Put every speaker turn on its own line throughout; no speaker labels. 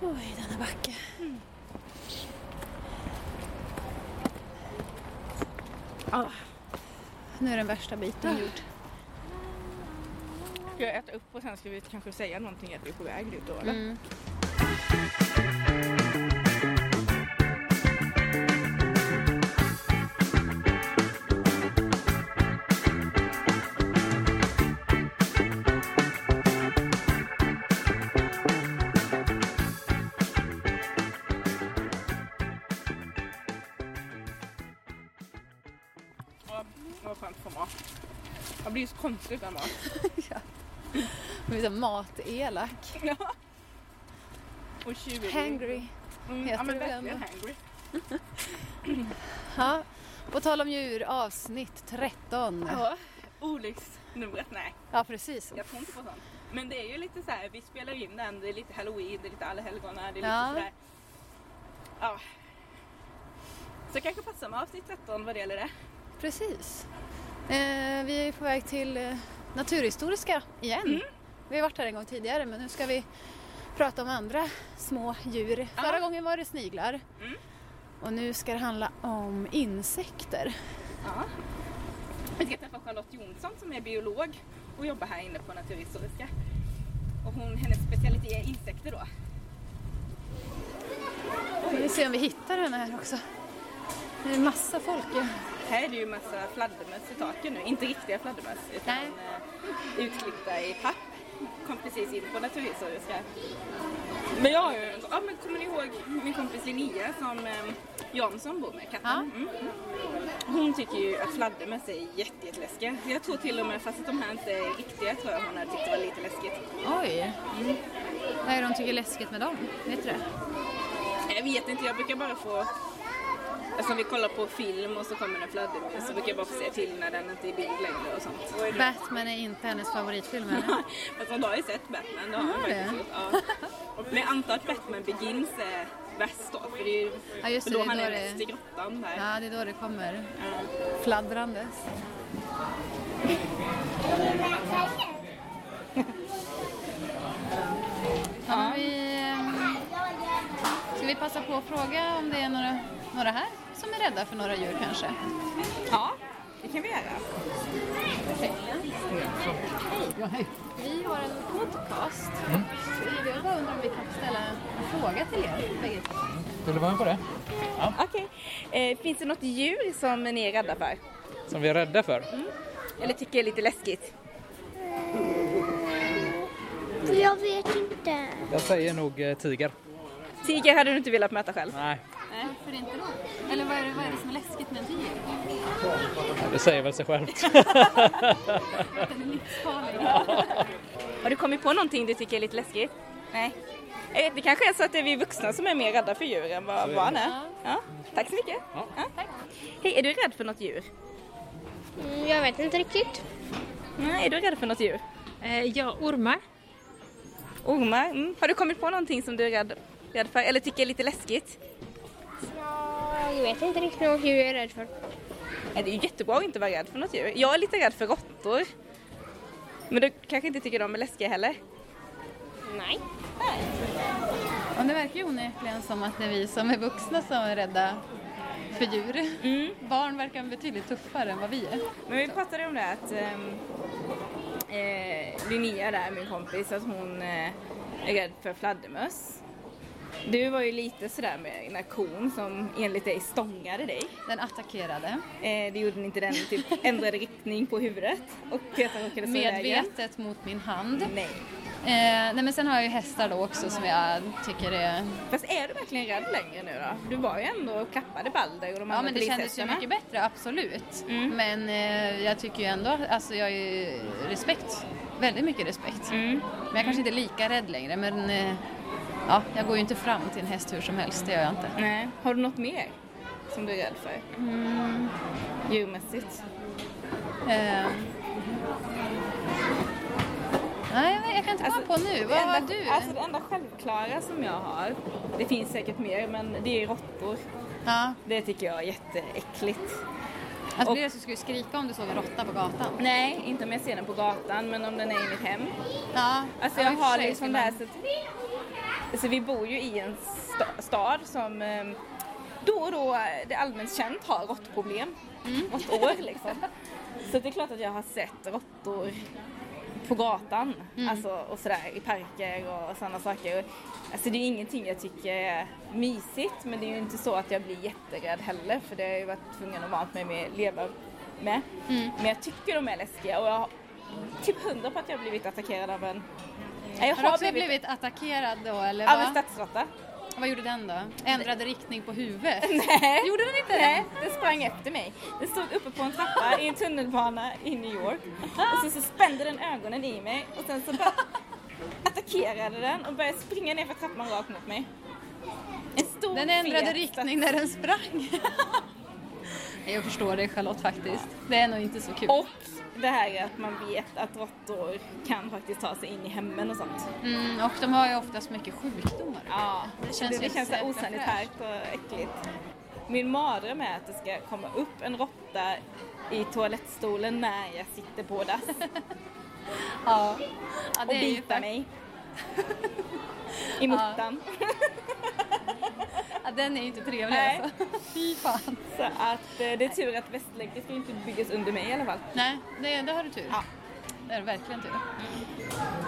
Oj, denna backe. Ah, nu är den värsta biten gjord.
Ska jag äta upp och sen ska vi kanske säga någonting att vi är på väg dit då eller?
Mm.
Jag blir så konstig utan mat.
Nu är så matelak.
Ja. Och tjurig.
Hangry.
Mm,
heter
ja men verkligen
ändå.
hangry.
Ja, på tal om djur, avsnitt 13.
Ja. Olycksnumret, nej.
Ja, precis.
Jag tror inte på sånt. Men det är ju lite så här, vi spelar in den, det är lite halloween, det är lite allhelgona, det är lite
Ja.
sådär. Ja. Så kanske passar med avsnitt 13 vad det gäller det.
Precis. Eh, vi är på väg till eh, Naturhistoriska igen. Vi har varit här en gång tidigare men nu ska vi prata om andra små djur.
Ja.
Förra gången var det sniglar.
Mm.
Och nu ska det handla om insekter.
Ja. Vi ska träffa Charlotte Jonsson som är biolog och jobbar här inne på Naturhistoriska. Och hon, hennes specialitet är insekter då.
Vi får se om vi hittar henne här också. Det är massa folk ju.
Här är det ju massa fladdermöss i taken nu. Inte riktiga fladdermöss utan
Nej.
eh, utklippta i papp. Kom precis in på Naturhistoriska. Men jag har ju, ja men kommer ni ihåg min kompis Linnea som eh, Jansson bor med, katten?
Ja.
Mm. Hon tycker ju att fladdermöss är jätte, jätteläskiga. Jag tror till och med, fast att de här inte är riktiga, tror jag hon hade tyckt det var lite läskigt.
Oj! Vad är det de tycker är läskigt med dem? Vet du det?
Jag vet inte, jag brukar bara få Alltså om vi kollar på film och så kommer en fladdermus så brukar jag bara få se till när den inte är i bild längre och sånt.
Batman är inte hennes favoritfilm eller?
Fast man har ju sett Batman, det har man
Har
faktiskt gjort. Ja. Men jag antar att Batman Begins är bäst då, för det är ju
Ja, just
för
det,
då
det är
han
då
är
det-
mest i grottan där.
Ja, det är då det kommer
Ja.
fladdrandes. Ja, vi, eh, ska vi passa på att fråga om det är några, några här som är rädda för några djur kanske?
ja, det kan vi göra.
Vi har en podcast. Jag bara undrar om vi kan ställa en fråga till er bägge.
Vill du vara med på det?
Okej, eh, finns det något djur som ni är rädda för?
Som vi är rädda för?
Eller tycker är lite läskigt?
Jag vet inte.
Jag säger nog eh, tiger.
Tiger hade du inte velat möta själv?
Nej,
Nej, varför inte då? Eller vad är det, vad är det som är läskigt med en tiger?
det säger väl sig självt.
Den är livsfarlig.
Har du kommit på någonting du tycker är lite läskigt? Nej. Eh, Det kanske är så att det är vi vuxna som är mer rädda för djur än vad barn är. Ja. Tack så mycket. Ja. Hej, är du rädd för något djur?
Mm, Jag vet inte riktigt.
Nej, är du rädd för något djur?
Eh, ja, ormar.
Ormar? Mm. Har du kommit på någonting som du är rädd, rädd för eller tycker är lite läskigt?
Ja, jag vet inte riktigt vad djur jag är rädd för.
Nej, det är ju jättebra att inte vara rädd för något djur. Jag är lite rädd för råttor. Men du kanske inte tycker de är läskiga heller?
Nej.
Och det verkar ju onekligen som att det är vi som är vuxna som är rädda för djur. Barn verkar betydligt tuffare än vad vi är.
Men vi pratade om det att ehm, eh, Linnea där, min kompis, att hon eh, är rädd för fladdermöss. Du var ju lite sådär med den här kon som enligt dig stångade dig.
Den attackerade.
Eh, det gjorde inte den, typ ändrade riktning på huvudet och den.
Medvetet mot min hand.
Nej.
Eh, nej men sen har jag ju hästar då också som jag tycker är...
Fast är du verkligen rädd längre nu då? Du var ju ändå och klappade Balder och de
Ja men det kändes ju mycket bättre, absolut.
Mm.
Men eh, jag tycker ju ändå, alltså jag har ju respekt. Väldigt mycket respekt.
Mm.
Men jag kanske inte är lika rädd längre men eh, ja, jag går ju inte fram till en häst hur som helst, det gör jag inte.
Nej. Har du något mer som du är rädd för?
Mm.
Djurmässigt?
Eh, nej, jag kan inte komma på nu. Vad
det
har
enda,
du?
Alltså det enda självklara som jag har, det finns säkert mer, men det är råttor.
ja,
Det tycker jag är jätteäckligt.
Alltså
och-
blir det så du skulle skrika om du såg en råtta på gatan?
Nej, inte om jag ser den på gatan, men om den är i mitt hem.
Ja,
Alltså
ja,
jag har
sig
liksom det här så att alltså vi bor ju i en sta- stad som eh, då och då eh, det är allmänt känt har råttproblem. Råttor liksom. Så det är klart att jag har sett råttor på gatan, alltså och sådär i parker och sådana saker. Alltså det är ingenting jag tycker är mysigt men det är ju inte så att jag blir jätterädd heller för det har jag ju varit tvungen att vant mig med att leva med. Men jag tycker de är läskiga och jag har typ hundra på att jag har blivit attackerad av en Nej, jag
Har du också blivit attackerad då eller
av en stadsråtta.
Vad gjorde den då? Ändrade riktning på huvudet?
Nej.
Gjorde den inte
Nej, den sprang efter mig. Den stod uppe på en trappa i en tunnelbana i New York. Och sen så spände den ögonen i mig och sen så bara attackerade den och började springa ner för trappan rakt mot mig. En stor
Den ändrade
fet
riktning när den sprang. Jag förstår dig Charlotte faktiskt. Det är nog inte så kul.
Och det här är att man vet att råttor kan faktiskt ta sig in i hemmen och sånt.
Mm, och de har ju oftast mycket sjukdomar.
Ja,
Det
det
känns ju
det känns osanitärt och äckligt. Min mardröm är att det ska komma upp en råtta i toalettstolen när jag sitter på dass
Ja. ja
och
det ju
bita
fakt-
mig. I muttan.
Ja, den är ju inte trevlig
Nej.
alltså. Fy fan.
Så att eh, det är tur att Västlägget ska inte byggas under mig i alla fall.
Nej, det, det har du tur.
Ja.
Det är verkligen tur.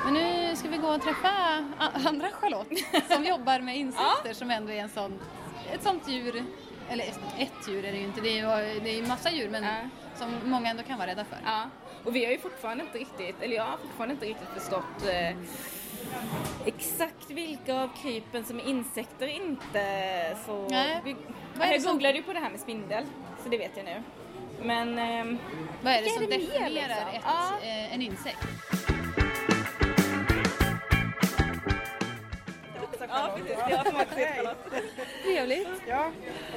Men nu ska vi gå och träffa andra Charlotte som jobbar med insekter som ändå är en sån, ett sånt djur. Eller ett, ett djur är det ju inte, det är ju det är ju massa djur men
Ja.
som många ändå kan vara rädda för.
Ja. Och vi har ju fortfarande inte riktigt, eller jag har fortfarande inte riktigt förstått eh, exakt vilka av krypen som är insekter inte. Så
Nej.
vi, jag
som-
googlade ju på det här med spindel, så det vet jag nu. Men ehm,
Vad är det som
är det mer,
definierar
liksom?
ett,
Ja.
eh, en insekt?
Ja, precis, det.
Trevligt.
Ja,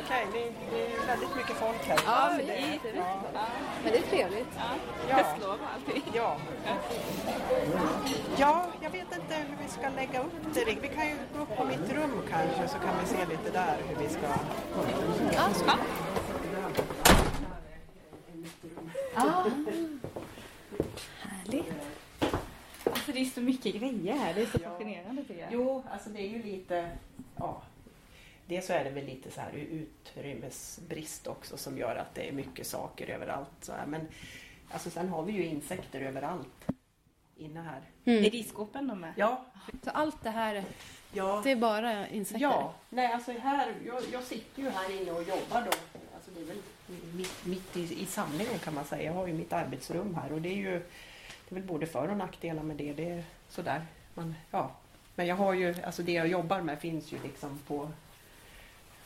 okej. Det, det är väldigt mycket folk här.
Ja, men det är, men det är trevligt.
Ja.
Höstlov och allting.
Ja. ja, jag vet inte hur vi ska lägga upp det. Vi kan ju gå upp på mitt rum kanske så kan vi se lite där hur vi ska...
Ja, så. Ja.
Alltså det är så mycket grejer här, det är så fascinerande tycker jag.
Jo, alltså det är ju lite... Ja. Dels så är det väl lite så här utrymmesbrist också som gör att det är mycket saker överallt. Så här. Men alltså sen har vi ju insekter överallt inne här.
Är det i skåpen de är?
Ja,
Så allt det här,
ja.
det är bara insekter?
Ja, nej alltså här, jag, jag sitter ju här inne och jobbar då. Alltså det är väl mitt, mitt i, i samlingen kan man säga. Jag har ju mitt arbetsrum här och det är ju är väl både för och nackdelar med det. Det är sådär. Man, ja. Men jag har ju, alltså det jag jobbar med finns ju liksom på,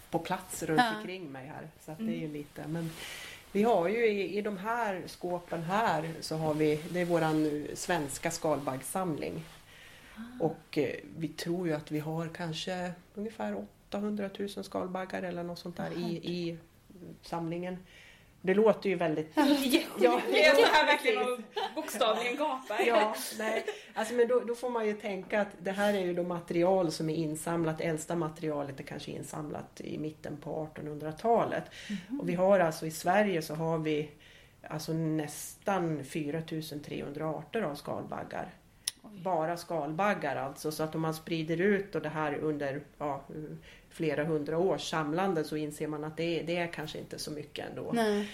på plats runt
Ja.
omkring mig här. Så att det är ju lite, men vi har ju i, i de här skåpen här så har vi, det är våran svenska skalbaggssamling. Och eh, vi tror ju att vi har kanske ungefär 800 000 skalbaggar eller något sånt där i, i samlingen. Det låter ju väldigt... Ja,
Det är så här verkligen bokstavligen gapar.
Ja, nej. Alltså, men då, då får man ju tänka att det här är ju då material som är insamlat. Äldsta materialet är kanske insamlat i mitten på 1800-talet. Och vi har alltså i Sverige så har vi alltså nästan 4300 arter av skalbaggar. Bara skalbaggar alltså. Så att om man sprider ut och det här under ja, flera hundra års samlande så inser man att det är, det är kanske inte så mycket ändå.
Nej.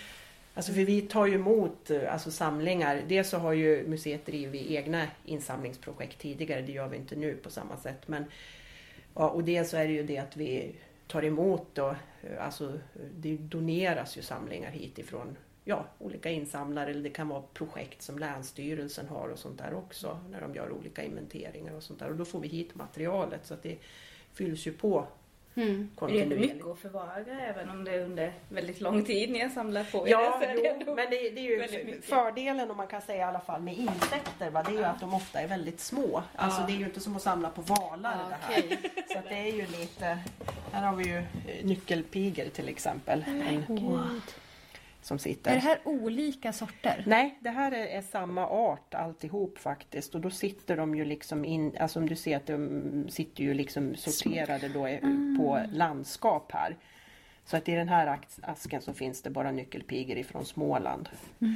Alltså för vi tar ju emot eh, alltså samlingar. Dels så har ju museet drivit egna insamlingsprojekt tidigare. Det gör vi inte nu på samma sätt. Men, ja, och dels så är det ju det att vi tar emot då, eh, alltså det doneras ju samlingar hit ifrån ja, olika insamlare eller det kan vara projekt som Länsstyrelsen har och sånt där också när de gör olika inventeringar och sånt där. Och då får vi hit materialet så att det fylls ju på
Mm.
Det är mycket att förvara även om det är under väldigt lång tid ni har samlat på er.
Ja,
så är det
jo, men det, det är ju fördelen om man kan säga i alla fall med insekter. Va? Det är ju att de ofta är väldigt små. Alltså det är ju inte som att samla på valar
Ja,
det här.
okej.
Så att det är ju lite... Här har vi ju eh, nyckelpigor till exempel. En, som sitter.
Är det här olika sorter?
Nej, det här är, är samma art alltihop faktiskt och då sitter de ju liksom in, alltså om du ser att de sitter ju liksom sorterade då eh, på landskap här. Så att i den här asken så finns det bara nyckelpigor ifrån Småland.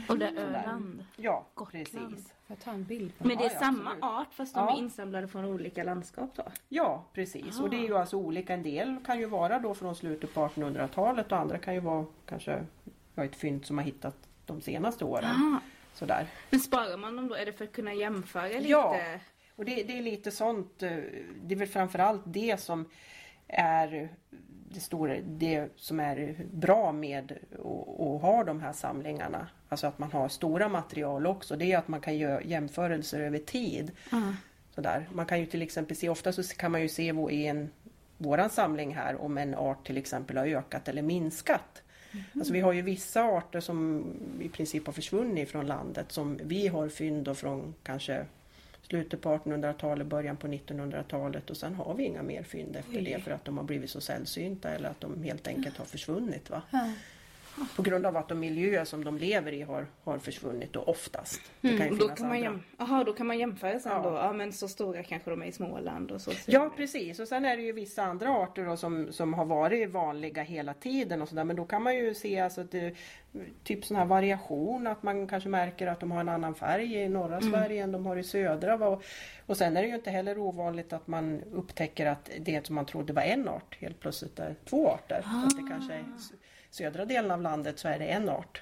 Och det är Öland.
Ja,
Gotland.
precis.
Får jag ta en bild på
Men det är
Ja,
samma
absolut.
art fast de
Ja.
är insamlade från olika landskap då?
Ja, precis. Och det är ju alltså olika. En del kan ju vara då från slutet på 1800-talet och andra kan ju vara kanske ja, ett fynd som har hittat de senaste åren.
Ah.
Sådär.
Men sparar man dem då? Är det för att kunna jämföra lite?
Ja. Och det, det är lite sånt, eh, det är väl framförallt det som är det, stora, det som är bra med att ha de här samlingarna. Alltså att man har stora material också. Det är att man kan göra jämförelser över tid.
Ah.
Sådär. Man kan ju till exempel se, ofta så kan man ju se i en, våran samling här om en art till exempel har ökat eller minskat. Alltså vi har ju vissa arter som i princip har försvunnit från landet som vi har fynd från kanske slutet på 1800-talet, början på 1900-talet och sen har vi inga mer fynd efter det för att de har blivit så sällsynta eller att de helt enkelt har försvunnit. Va? På grund av att de miljöer som de lever i har, har försvunnit då oftast. Det kan
Mm, då,
finnas
kan man jäm... Aha, då kan man jämföra sen
Ja.
då. Ja men så stora kanske de är i Småland och så.
Ja precis och sen är det ju vissa andra arter då som, som har varit vanliga hela tiden och sådär men då kan man ju se alltså att det, typ sån här variation att man kanske märker att de har en annan färg i norra Sverige än de har i södra. Och, och sen är det ju inte heller ovanligt att man upptäcker att det som man trodde var en art helt plötsligt är två arter. Så att det kanske är södra delen av landet så är det en art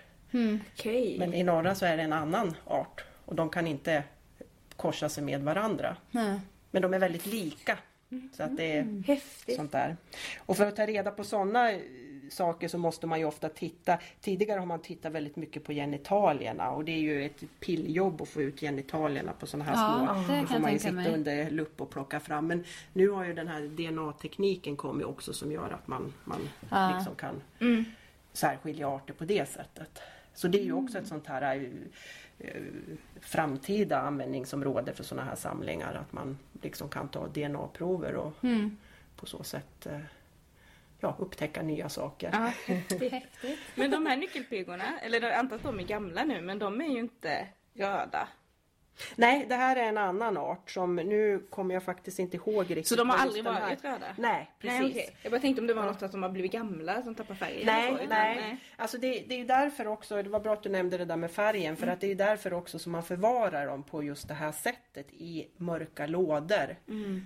Okej.
men i norra så är det en annan art och de kan inte korsa sig med varandra.
Nej.
Men de är väldigt lika. Så att det är
Häftigt.
sånt där. Och för att ta reda på sådana saker så måste man ju ofta titta. Tidigare har man tittat väldigt mycket på genitalierna och det är ju ett pilljobb att få ut genitalierna på sådana här
Ja,
små.
det
Då får man ju sitta
mig.
under lupp och plocka fram. Men nu har ju den här DNA-tekniken kommit också som gör att man, man
Ja.
liksom kan
Mm.
särskilja arter på det sättet. Så det är ju också ett sånt här eh, eh, framtida användningsområde för sådana här samlingar. Att man liksom kan ta DNA-prover och
Mm.
på så sätt eh, ja, upptäcka nya saker.
Ja, häftigt. Men de här nyckelpigorna, eller jag antar att de är gamla nu, men de är ju inte röda.
Nej, det här är en annan art som nu kommer jag faktiskt inte ihåg riktigt.
Så de har aldrig varit
här-
röda?
Nej, precis.
Nej, okej. Jag bara tänkte om det var något att de har blivit gamla som tappar färgen.
Nej,
så, utan-
nej. Alltså det, det är ju därför också, det var bra att du nämnde det där med färgen, för att det är därför också som man förvarar dem på just det här sättet i mörka lådor.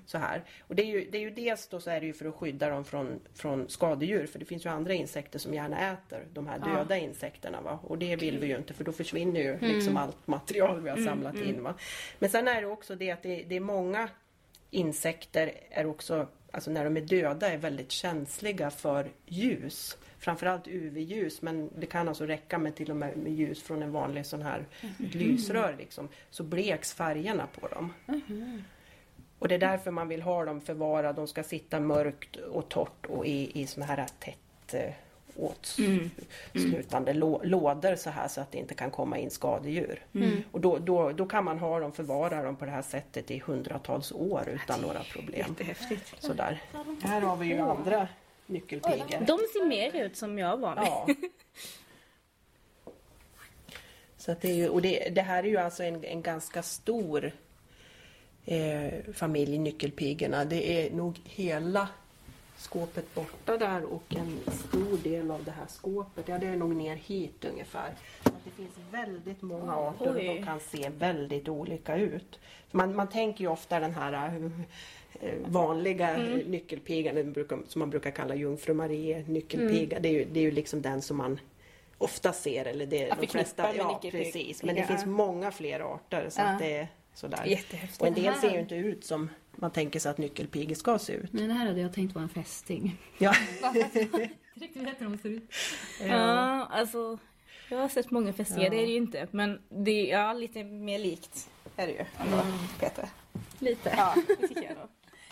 Så här. Och det är ju, det är ju dels då så är det ju för att skydda dem från, från skadedjur, för det finns ju andra insekter som gärna äter de här döda insekterna. Va? Och det vill vi ju inte, för då försvinner ju liksom allt material vi har samlat in. Va? Men sen är det också det att det, det är många insekter är också, alltså när de är döda, är väldigt känsliga för ljus. Framförallt UV-ljus, men det kan alltså räcka med till och med med ljus från en vanlig sån här ett lysrör liksom, så bleks färgerna på dem. Och det är därför man vill ha dem förvarade, de ska sitta mörkt och torrt och i, i såna här tätt eh, åtslutande lå, lådor så här så att det inte kan komma in skadedjur. Och då, då, då kan man ha dem, förvara dem på det här sättet i hundratals år utan några problem.
Jättehäftigt.
Sådär. Här har vi ju andra nyckelpigor.
De ser mer ut som jag var med.
Ja. Så att det är ju, och det, det här är ju alltså en, en ganska stor eh, familj nyckelpigorna. Det är nog hela skåpet borta där och en stor del av det här skåpet. Ja, det är nog ner hit ungefär. Så att det finns väldigt många arter och
Oj.
de kan se väldigt olika ut. Man, man tänker ju ofta den här eh, vanliga mm. nyckelpigan som man brukar kalla jungfru Marie nyckelpiga. Det, är ju, det är ju liksom den som man ofta ser. Eller det, de
förknippar
flesta, ja, precis. Men det
Ja.
finns många fler arter. Så
Ja.
att det är sådär. Och en del ser ju inte ut som man tänker sig att nyckelpigor ska se ut.
Nej, det här hade jag tänkt vara en fästing.
Ja.
Inte riktigt vet hur de ser ut.
Ja, alltså. Jag har sett många fästingar,
Ja.
det är det ju inte. Men det är ja, lite mer likt. Är det ju. Ändå, Peter.
Lite.
Ja, det tycker jag nog.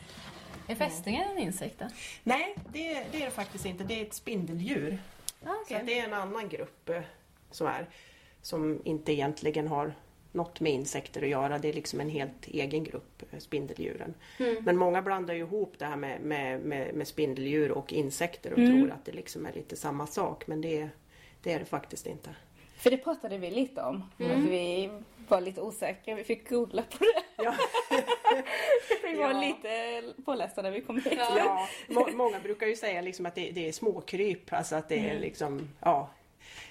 Är fästingen en insekt då?
Nej, det, det är det faktiskt inte. Det är ett spindeldjur.
Ah,
Så att det är en annan grupp eh, som är som inte egentligen har något med insekter att göra. Det är liksom en helt egen grupp, eh, spindeldjuren. Men många blandar ihop det här med, med, med, med spindeldjur och insekter och tror att det liksom är lite samma sak. Men det, det är det faktiskt inte.
För det pratade vi lite om. För vi var lite osäkra. Vi fick googla på det.
Ja.
Vi var
Ja.
lite pålästa när vi kom hit.
Ja, må, många brukar ju säga liksom att det, det är småkryp, alltså att det är liksom, ja.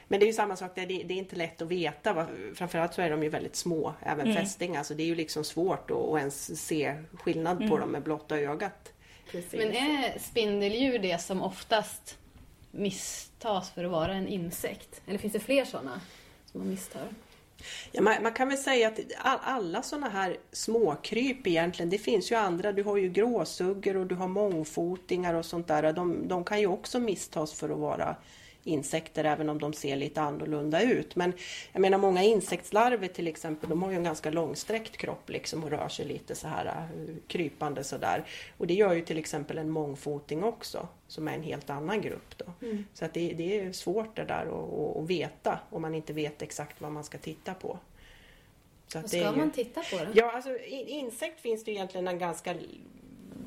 Men det är ju samma sak där, det, det är inte lätt att veta. Va? Framförallt så är de ju väldigt små, även fästingar, så det är ju liksom svårt att, att ens se skillnad på dem med blotta ögat.
Men är spindeldjur det som oftast misstas för att vara en insekt? Eller finns det fler sådana som man misstar?
Ja, man, man kan väl säga att all, alla sådana här småkryp egentligen, det finns ju andra. Du har ju gråsuggor och du har mångfotingar och sånt där. De, de kan ju också misstas för att vara insekter även om de ser lite annorlunda ut. Men jag menar många insektslarver till exempel, de har ju en ganska långsträckt kropp liksom och rör sig lite så här eh, krypande sådär. Och det gör ju till exempel en mångfoting också, som är en helt annan grupp då. Så att det, det är svårt det där att, veta om man inte vet exakt vad man ska titta på. Så
Vad ska
ju-
man titta på då?
Ja, alltså in, insekt finns det ju egentligen en ganska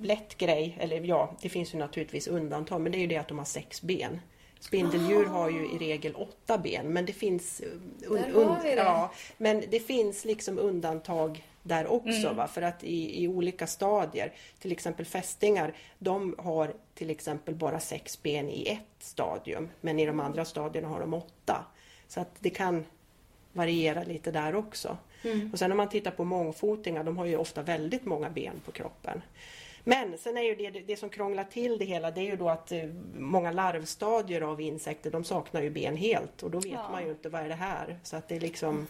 lätt grej, eller ja, det finns ju naturligtvis undantag, men det är ju det att de har sex ben. Spindeldjur har ju i regel åtta ben, men det finns...
Där har vi det.
ja, men det finns liksom undantag där också, va? för att i, i olika stadier, till exempel fästingar, de har till exempel bara sex ben i ett stadium, men i de andra stadierna har de åtta. Så att det kan variera lite där också. Och sen om man tittar på mångfotingar, de har ju ofta väldigt många ben på kroppen. Men sen är ju det, det som krånglar till det hela, det är ju då att eh, många larvstadier av insekter, de saknar ju ben helt och då vet
Ja.
man ju inte vad är det här. Så att det är liksom,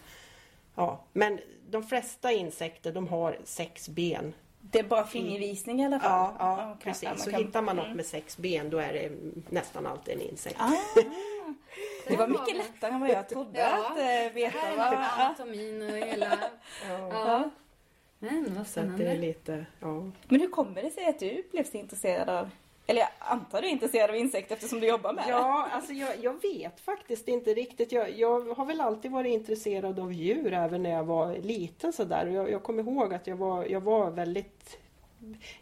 ja. Men de flesta insekter, de har sex ben.
Det är bara fingervisning i alla fall.
Ja, ja
man
precis.
kan-
Så
kan-
hittar man något med sex ben, då är det nästan alltid en insekt.
Ah, det var mycket lättare än vad jag trodde
Ja.
att eh, veta.
Här är
vad- ja.
anatomin och hela...
Ja.
Men vad
Så
spännande.
det är lite, ja.
Men hur kommer det sig att du blev så intresserad av, eller jag antar du är intresserad av insekter eftersom du jobbar med det?
Ja, alltså jag, jag vet faktiskt inte riktigt. Jag, jag har väl alltid varit intresserad av djur även när jag var liten sådär. Och Jag, jag kommer ihåg att jag var, jag var väldigt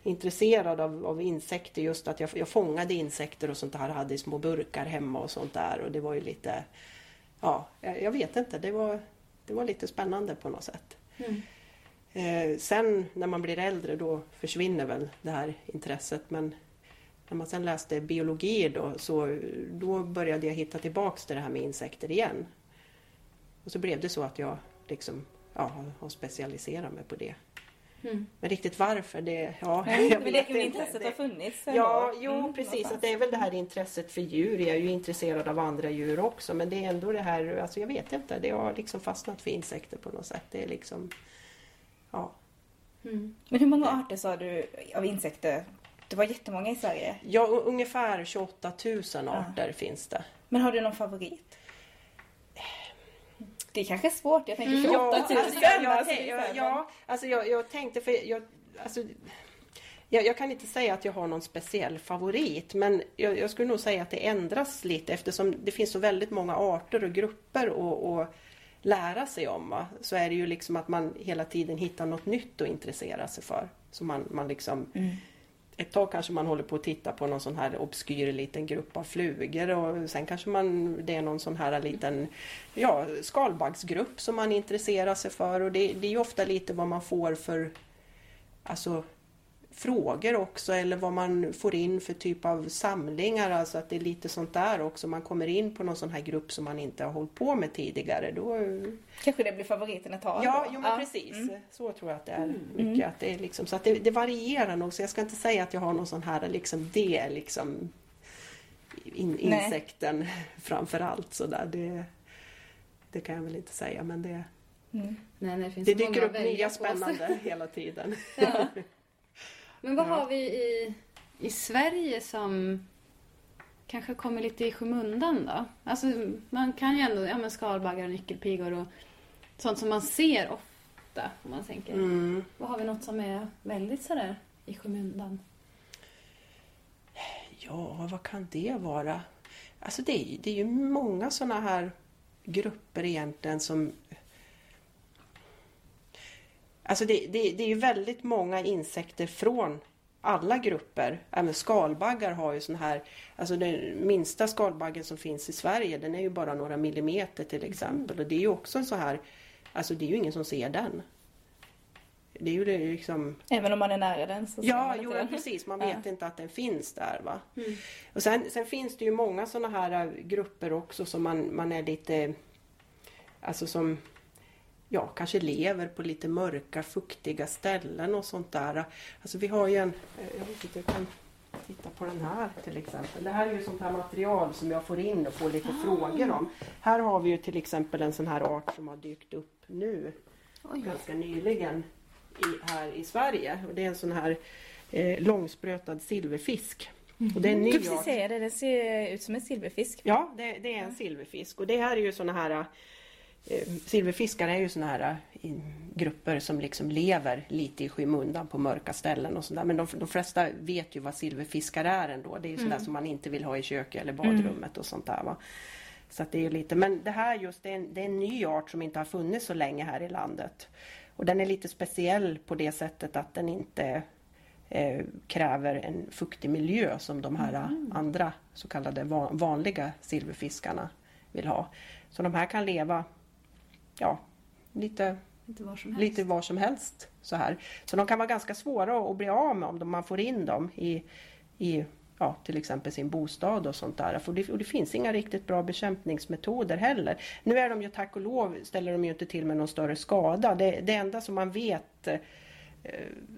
intresserad av, av insekter just att jag, jag fångade insekter och sånt där. Hade i små burkar hemma och sånt där och det var ju lite Ja, jag, jag vet inte. Det var, det var lite spännande på något sätt.
Mm.
Eh, sen när man blir äldre då försvinner väl det här intresset men när man sen läste biologi då så då började jag hitta tillbaks till det här med insekter igen. Och så blev det så att jag liksom ja, har- specialiserat mig på det.
Mm.
Men riktigt varför det, ja,
Nej,
jag vet
det,
inte.
intresset har funnits
Ja, jo
Mm,
precis. Att det är väl det här intresset för djur. Jag är ju intresserad av andra djur också. Men det är ändå det här, alltså jag vet inte. Det har liksom fastnat för insekter på något sätt. Det är liksom, ja.
Mm.
Men hur många arter sa du av insekter? Det var jättemånga i Sverige.
Ja, ungefär 28 000 arter finns det.
Men har du någon favorit? Det är kanske är svårt. Jag tänker 28 000.
alltså, jag, jag, ja, alltså jag, jag tänkte för jag, alltså, jag, jag kan inte säga att jag har någon speciell favorit men jag, jag skulle nog säga att det ändras lite eftersom det finns så väldigt många arter och grupper att- att lära sig om. Va? Så är det ju liksom att man hela tiden hittar något nytt att intressera sig för. Så man, man liksom ett tag kanske man håller på att titta på någon sån här obskyr liten grupp av flugor och sen kanske man, det är någon sån här liten ja, skalbaggsgrupp som man intresserar sig för och det, det är ju ofta lite vad man får för alltså, frågor också eller vad man får in för typ av samlingar. Alltså att det är lite sånt där också. Man kommer in på någon sån här grupp som man inte har hållit på med tidigare. Då,
Kanske det blir favoriten ett tag.
Ja, jo, men precis. Så tror jag att det är mycket. Att det, är liksom, så att det, det varierar nog. Så jag ska inte säga att jag har någon sån här, liksom, det liksom in,
Nej.
insekten framför allt. Så där. Det, det kan jag väl inte säga. Men det,
Mm.
Nej, det finns
det dyker
att
upp nya spännande hela tiden.
Ja. Men vad
Ja.
har vi i, i Sverige som kanske kommer lite i skymundan då? Alltså man kan ju ändå, ja men skalbaggar och nyckelpigor och sånt som man ser ofta om man tänker.
Mm.
Vad har vi något som är väldigt sådär i skymundan?
Ja, vad kan det vara? Alltså det, är- det är ju många såna här grupper egentligen som... Alltså det, det, det är ju väldigt många insekter från alla grupper. Även skalbaggar har ju sån här... Alltså den minsta skalbaggen som finns i Sverige den är ju bara några millimeter till exempel. Och det är ju också en så här... Alltså det är ju ingen som ser den. det är ju liksom
Även om man är nära den så ser
Ja,
man
jo, ja,
den.
precis. Man
Ja.
vet inte att den finns där. Va? Och sen, sen finns det ju många sådana här äh, grupper också som man, man är lite... Alltså som ja, kanske lever på lite mörka, fuktiga ställen och sånt där. Alltså vi har ju en... eh, Jag vet inte, jag kan titta på den här till exempel. Det här är ju sånt här material som jag får in och får lite frågor om. Här har vi ju till exempel en sån här art som har dykt upp nu ganska nyligen i, här i Sverige. Och det är en sån här eh, långsprötad silverfisk. Och det är en ny art.
säga det, den ser ut som en silverfisk.
Ja, det, det är en silverfisk. Och det här är ju såna här Silverfiskar är ju såna här eh, grupper som liksom lever lite i skymundan på mörka ställen och sådär. Men de, de flesta vet ju vad silverfiskar är ändå. Det är ju sådär som man inte vill ha i köket eller badrummet och sånt där. Va? Så det är lite, men det här just det är, en, det är en ny art som inte har funnits så länge här i landet. Och den är lite speciell på det sättet att den inte eh, kräver en fuktig miljö som de här andra så kallade va- vanliga silverfiskarna vill ha. Så de här kan leva ja, lite,
Inte var som helst.
lite var som helst. Så, här. så de kan vara ganska svåra att bli av med om man får in dem i, i ja, till exempel sin bostad och sånt där. För det, och det finns inga riktigt bra bekämpningsmetoder heller. Nu är de ju tack och lov, ställer de ju inte till med någon större skada. Det, det enda som man vet eh,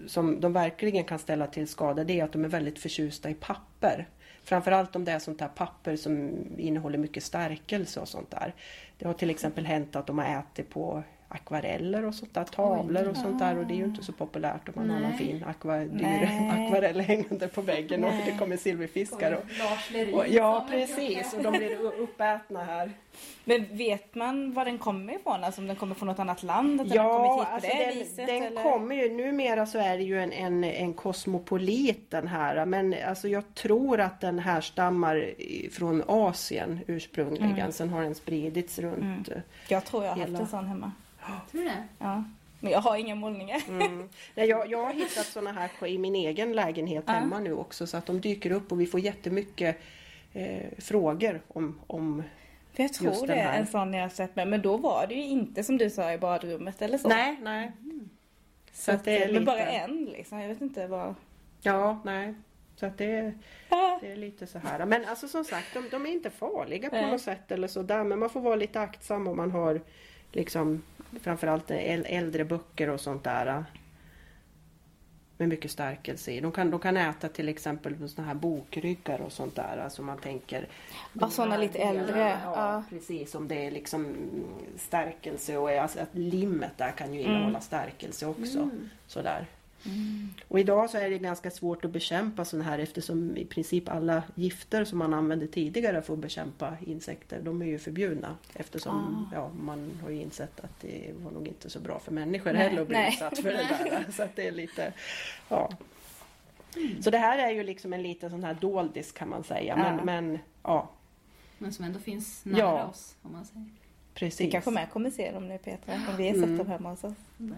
som de verkligen kan ställa till skada det är att de är väldigt förtjusta i papper. Framförallt om det är sånt här papper som innehåller mycket stärkelse och sånt där. Det har till exempel hänt att de har ätit på akvareller och sånt där, tavlor och sånt där och det är ju inte så populärt om man har någon fin akva, dyr
Nej.
akvarell hängande på väggen och det kommer silverfiskar. Och, och, ja precis och de blir uppätna här.
Men vet man var den kommer ifrån? Alltså om den kommer från något annat land? Att den hit på
alltså den,
viset?
den
eller?
kommer ju, numera så är det ju en, en, en kosmopolit den här. Men alltså jag tror att den härstammar från Asien ursprungligen.
Mm.
Sen har den spridits runt.
Jag tror jag har haft
Hela-
en sån hemma.
Tror du det?
Ja. Men jag har inga målningar.
Mm. Nej, jag, jag har hittat såna här i min egen lägenhet
Ja.
hemma nu också. Så att de dyker upp och vi får jättemycket eh, frågor om, om
För jag tror det är en sån jag har sett med. Men då var det ju inte som du sa i badrummet eller så.
Nej, nej. Så att det är
men
lite...
bara en liksom. Jag vet inte vad...
Ja, nej. Så att det är... Det är lite så här. Men alltså som sagt, de, de är inte farliga på
Nej.
något sätt eller sådär. Men man får vara lite aktsam om man har liksom framförallt äl- äldre böcker och sånt där. Med mycket stärkelse i. De kan, de kan äta till exempel såna här bokryggar och sånt där. Alltså man tänker...
Ja, såna
här
lite äldre,
Ja,
ja.
precis. Om det är liksom stärkelse och alltså att limmet där kan ju innehålla stärkelse också. Sådär. Och idag så är det ganska svårt att bekämpa sådana här eftersom i princip alla gifter som man använde tidigare för att bekämpa insekter, de är ju förbjudna. Eftersom ja, man har ju insett att det var nog inte så bra för människor
Nej,
heller att bli
nej.
utsatt för det där. Så att det är lite, ja. Så det här är ju liksom en liten sån här doldis kan man säga. Men,
Ja.
men ja,
Men som ändå finns nära
Ja.
oss om man säger.
Precis.
Vi kanske med kommer se dem nu Petra. Om vi är
Mm.
sett dem hemma hos oss.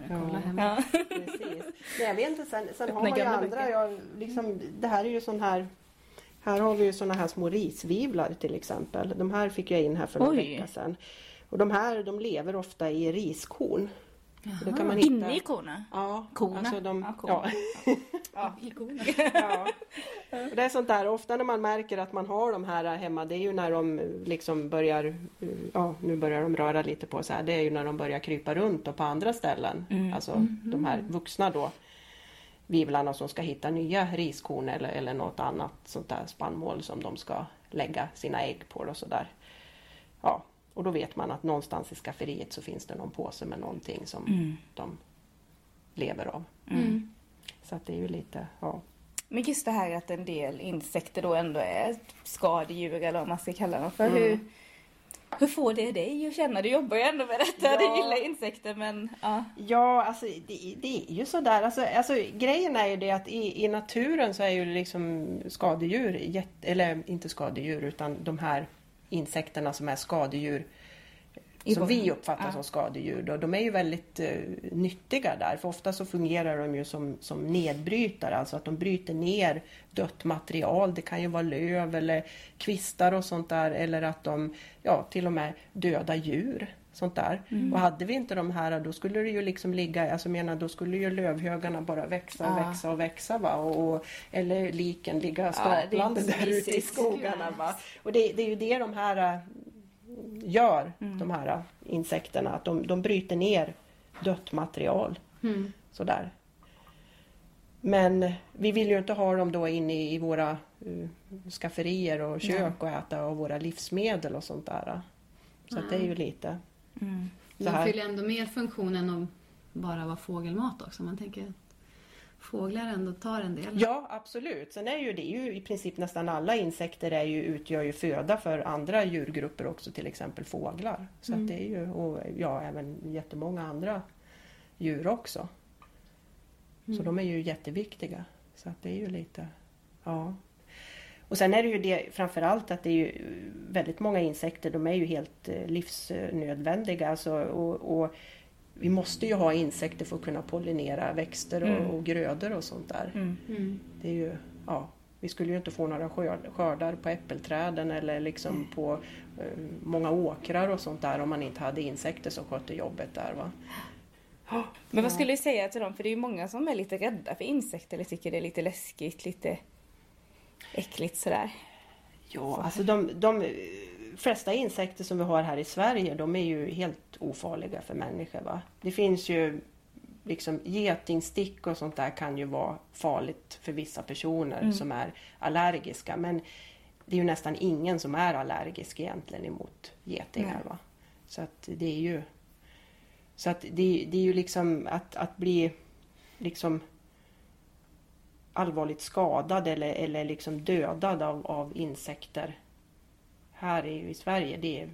Ja.
Ja.
Precis. Nej, jag vet inte, sen, sen har man ju andra. Jag, liksom, det här är ju sån här här har vi ju såna här små risvivlar till exempel. De här fick jag in här för några vecka sedan. Och de här de lever ofta i riskorn. Och det kan man
Inne
hitta.
i korna?
Ja,
Korna?
Alltså de,
Ja,
ja,
korna.
ja. Och det är sånt där, ofta när man märker att man har de här hemma, det är ju när de liksom börjar, ja nu börjar de röra lite på sig här, det är ju när de börjar krypa runt och på andra ställen. Alltså de här vuxna då, vivlarna som ska hitta nya riskorn eller, eller något annat sånt där spannmål som de ska lägga sina ägg på och sådär. Ja, och då vet man att någonstans i skafferiet så finns det någon påse med någonting som de lever av. Så att det är ju lite, ja.
Men just det här att en del insekter då ändå är skadedjur eller vad man ska kalla dem för.
Mm.
Hur, hur får det dig att känna? Du jobbar ju ändå med detta.
Ja.
Du gillar insekter men ja.
Ja, alltså det, det är ju sådär. Alltså, alltså, grejen är ju det att i, i naturen så är ju liksom skadedjur, jätte, eller inte skadedjur utan de här insekterna som är skadedjur
I
som vi uppfattar
Ja.
som skadedjur. Då, de är ju väldigt eh, nyttiga där. För ofta så fungerar de ju som, som nedbrytare. Alltså att de bryter ner dött material. Det kan ju vara löv eller kvistar och sånt där. Eller att de ja, till och med döda djur. Sånt där. Och hade vi inte de här då skulle det ju liksom ligga, alltså menar då skulle ju lövhögarna bara växa och
Ja.
växa och växa va. Och, och, eller liken ligga staplande
så
där ute i skogarna va. Och det, det är ju det de här äh, gör,
Mm.
de här äh, insekterna. Att de, de bryter ner dött material.
Mm.
Sådär. Men vi vill ju inte ha dem då inne i våra uh, skafferier och kök och äta av våra livsmedel och sånt där. Så det är ju lite
Mm.
så
De
här.
fyller ändå mer funktion än att bara vara fågelmat också. Man tänker att fåglar ändå tar en del.
Ja, absolut. Sen är ju det ju i princip nästan alla insekter är ju, utgör ju föda för andra djurgrupper också, till exempel fåglar. Så att det är ju, och ja, även jättemånga andra djur också. Så de är ju jätteviktiga. Så att det är ju lite, ja. Och sen är det ju det framförallt att det är ju väldigt många insekter, de är ju helt eh, livsnödvändiga. Alltså, och, och vi måste ju ha insekter för att kunna pollinera växter och,
Mm.
och grödor och sånt där.
Mm.
Mm.
Det är ju, ja, vi skulle ju inte få några skörd- skördar på äppelträden eller liksom på eh, många åkrar och sånt där om man inte hade insekter som skötte jobbet där. Va?
Men vad skulle du säga till dem? För det är ju många som är lite rädda för insekter eller tycker det är lite läskigt, lite äckligt sådär.
Ja, alltså de, de flesta insekter som vi har här i Sverige de är ju helt ofarliga för människor. Va? Det finns ju liksom getingstick och sånt där kan ju vara farligt för vissa personer som är allergiska. Men det är ju nästan ingen som är allergisk egentligen emot getingar. Va? Så att det är ju så att det, det är ju liksom att, att bli liksom allvarligt skadad eller, eller liksom dödad av, av insekter här i, i Sverige, det,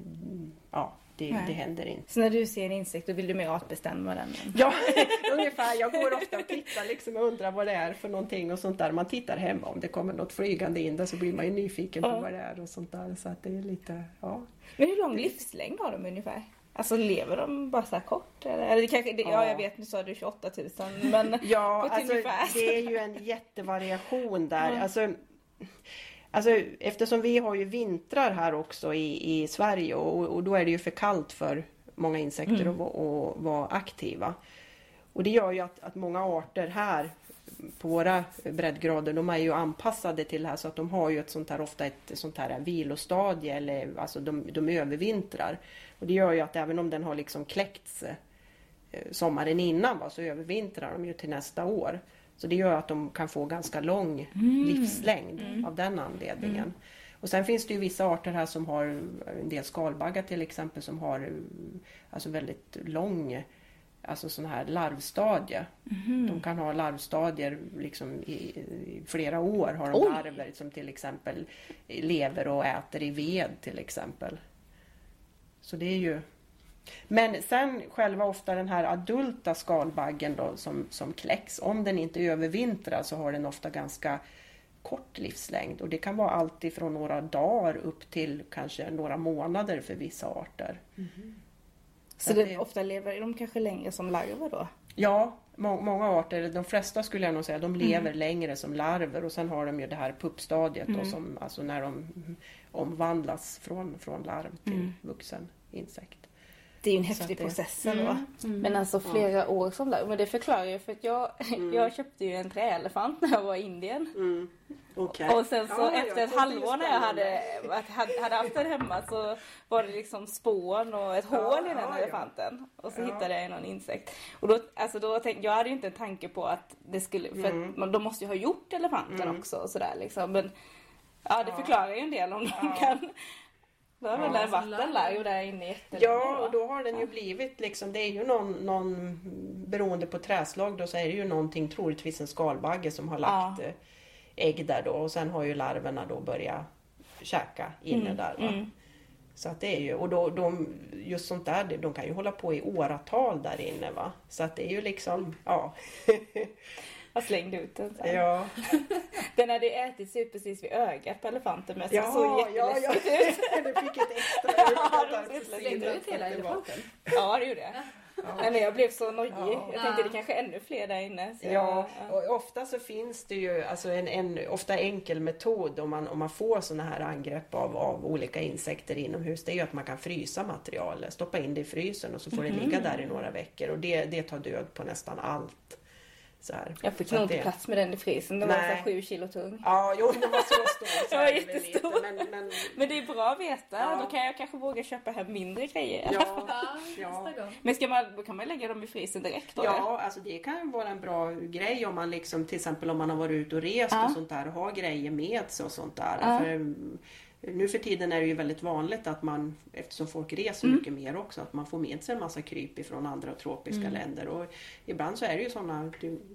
ja, det, det händer inte.
Så när du ser en insekt då vill du mer artbestämma den?
Ja, ungefär. Jag går ofta och tittar liksom och undrar vad det är för någonting och sånt där. Man tittar hemma om det kommer något flygande in där så blir man ju nyfiken på
Ja.
vad det är och sånt där. Så att det är lite, ja.
Men hur lång livslängd har de ungefär? Alltså lever de bara så här kort? Eller? Eller det kanske, det, ja.
Ja.
jag vet, nu sa du 28 000 men
Ja, alltså,
ungefär.
det är ju en jättevariation där.
Ja.
Alltså, alltså, eftersom vi har ju vintrar här också i, i Sverige och, och då är det ju för kallt för många insekter
Mm.
att, att vara aktiva. Och det gör ju att, att många arter här på våra breddgrader, de är ju anpassade till det här så att de har ju ett sånt här, ofta ett sånt här vilostadie eller alltså de, de övervintrar. Och det gör ju att även om den har liksom kläckts eh, sommaren innan va, så övervintrar de ju till nästa år. Så det gör att de kan få ganska lång livslängd av den anledningen. Och sen finns det ju vissa arter här som har en del skalbaggar till exempel som har eh, alltså väldigt lång Alltså sån här larvstadie. De kan ha larvstadier liksom i, i flera år. Har de
Oj!
larver som till exempel lever och äter i ved till exempel. Så det är ju men sen själva ofta den här adulta skalbaggen då som, som kläcks, om den inte övervintrar så har den ofta ganska kort livslängd. Och det kan vara allt ifrån några dagar upp till kanske några månader för vissa arter.
Så
att
det,
det-
ofta lever de kanske längre som larver då?
Ja, må, många arter, de flesta skulle jag nog säga, de lever längre som larver. Och sen har de ju det här puppstadiet då, som, alltså när de omvandlas från, från larv till vuxen insekt.
Det är ju en häftig
det-
process ändå. Men alltså flera år som larv. Men det förklarar ju för att jag, jag köpte ju en träelefant när jag var i Indien.
Okay.
Och sen så efter ett halvår när jag hade, hade, hade haft den hemma så var det liksom spån och ett hål i den
ja, ja.
elefanten. Och så
Ja.
hittade jag någon insekt. Och då, alltså då tänkte, jag hade ju inte en tanke på att det skulle, för
Mm.
att man, de måste ju ha gjort elefanten också och sådär liksom. Men ja, det förklarar ju en del om de kan. Då har
Ja.
ja, varit en larv där inne jättelänge
Ja, och då har den ju blivit liksom, det är ju någon, någon beroende på träslag då så är det ju någonting, troligtvis en skalbagge som har lagt
Ja.
eh, ägg där då och sen har ju larverna då börjat käka inne där. Va?
mm.
Så att det är ju, och då, de, just sånt där, de kan ju hålla på i åratal där inne va. Så att det är ju liksom, ja.
Jag slängde ut den sen.
ja.
Den hade ätit sig precis vid ögat på elefanten men så
Jaha,
såg
ja, ja.
jätteläskigt ut.
Du fick ett extra
Ja,
Slängde du ut
för
hela
att det var-
elefanten?
Ja det gjorde jag. Nej, men jag blev så nojig.
Ja.
Jag tänkte det kanske är ännu fler där inne. Så
Ja,
jag,
och ofta så finns det ju alltså en, en ofta enkel metod om man, om man får sådana här angrepp av, av olika insekter inomhus. Det är ju att man kan frysa materialet, stoppa in det i frysen och så får det ligga där i några veckor och det, det tar död på nästan allt. Så här.
jag fick
Så
nog inte
det-
plats med den i frysen. Den var
Nej.
så här sju kilo tung.
Ja, jo, den var så stor. Så
Den var jättestor.
Men, men,
Men det är bra att veta.
Ja.
Då kan jag kanske våga köpa hem mindre grejer.
ja,
Ja.
Men ska man, då kan man lägga dem i frysen direkt då? eller?
Ja, alltså det kan ju vara en bra grej om man liksom till exempel om man har varit ute och rest
Ja.
och sånt där och har grejer med sig och sånt där.
Ja.
För, nu för tiden är det ju väldigt vanligt att man, eftersom folk reser
Mm.
mycket mer också, att man får med sig en massa kryp ifrån andra tropiska
Mm.
länder. Och ibland så är det ju sådana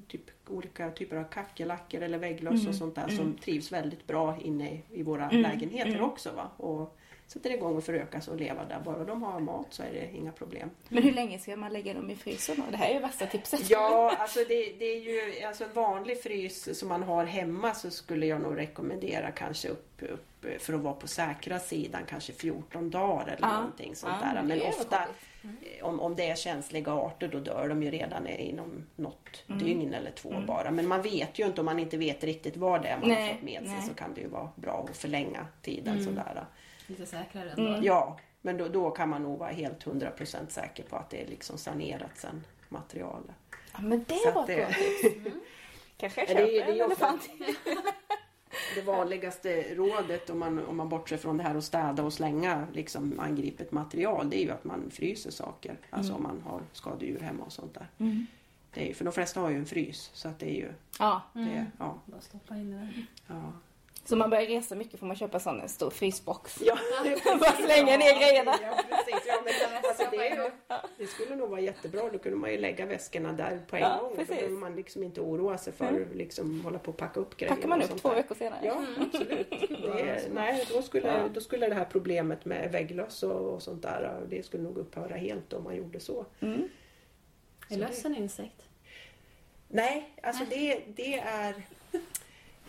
typ, olika typer av kackerlackor eller vägglöss
Mm.
och sånt där som trivs väldigt bra inne i våra
Mm.
lägenheter
Mm.
också. Va? Och sätter igång och förökas och leva där. Bara de har mat så är det inga problem.
Men hur länge ska man lägga dem i frysen då? Det här är ju värsta tipset.
Ja, alltså det, det är ju alltså en vanlig frys som man har hemma så skulle jag nog rekommendera kanske upp, upp för att vara på säkra sidan kanske 14 dagar eller
Ja.
någonting sånt
Ja,
där.
men
ofta
väl
eh, om, om det är känsliga arter då dör de ju redan inom något
Mm.
dygn eller två bara. Men man vet ju inte om man inte vet riktigt vad det är man
Nej,
har fått med sig
nej.
så kan det ju vara bra att förlänga tiden sådär.
Lite säkrare ändå.
Ja, men då, då kan man nog vara helt 100% säker på att det är liksom sanerat sen materialet.
Ja, men det
Så
var ett
det-
bra tips. Kanske jag
Ja,
köper
det är- det är
en elefant.
Det vanligaste rådet om man, om man bortser från det här att städa och slänga liksom angripet material det är ju att man fryser saker. Alltså om man har skadedjur hemma och sånt där.
Mm.
Det är, för de flesta har ju en frys så att det är ju...
Ja,
Det, ja,
Bara stoppa in det där.
ja.
Så man börjar resa mycket får man köpa sån en stor frysbox.
Ja,
Bara slänga ner grejerna.
Ja, precis. Ja, men, alltså, det, är ju, det skulle nog vara jättebra. Då kunde man ju lägga väskorna där på en
Ja,
gång. Då
precis.
behöver man liksom inte oroa sig för liksom hålla på att packa upp grejer.
Packar man
och
upp två
där.
veckor senare.
Ja, absolut. Det, nej, då skulle, då skulle det här problemet med vägglöss och, och sånt där, det skulle nog upphöra helt om man gjorde så.
Mm.
Är löss en insekt?
Nej, alltså det, det är...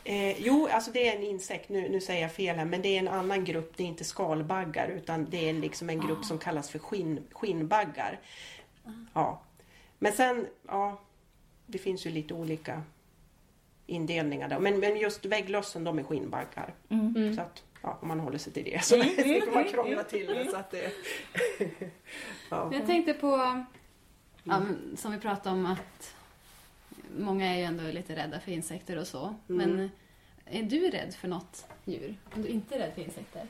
Eh, jo, alltså det är en insekt, nu, nu säger jag fel här, men det är en annan grupp, det är inte skalbaggar utan det är liksom en grupp som kallas för skinn, skinnbaggar. Ja. Men sen, ja, det finns ju lite olika indelningar där. Men, men just vägglössen, de är skinnbaggar. Så att, ja, om man håller sig till det så slipper man krångla till det. Så att det ja.
Jag tänkte på, ja, som vi pratade om att många är ju ändå lite rädda för insekter och så. Men är du rädd för något djur? Om du inte är rädd för insekter?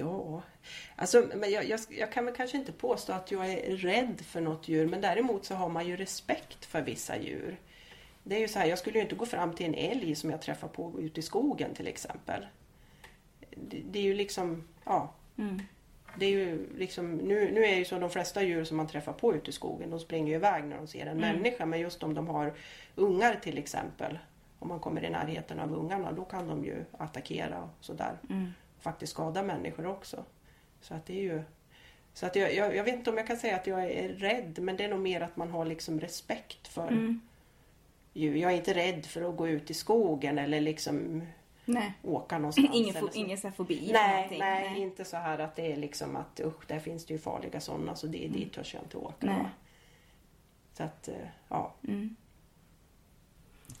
Ja, alltså, men jag, jag, jag kan väl kanske inte påstå att jag är rädd för något djur men däremot så har man ju respekt för vissa djur. Det är ju så här, jag skulle ju inte gå fram till en älg som jag träffar på ute i skogen till exempel. Det, det är ju liksom, ja.
Mm.
Det är ju liksom, nu, nu är ju så de flesta djur som man träffar på ute i skogen, de springer ju iväg när de ser en människa. Men just om de har ungar till exempel, om man kommer i närheten av ungarna, då kan de ju attackera och sådär.
Mm.
Faktiskt skada människor också. Så att det är ju... Så att jag, jag, jag vet inte om jag kan säga att jag är rädd, men det är nog mer att man har liksom respekt för
Mm.
djur. Jag är inte rädd för att gå ut i skogen eller liksom
Nej.
åka någonstans.
Ingen, fo- ingen så här fobi?
Nej,
någonting.
nej, inte så här att det är liksom att usch, där finns det ju farliga sådana så det, dit törs jag inte åka.
Nej.
Så att, eh, ja.
Mm.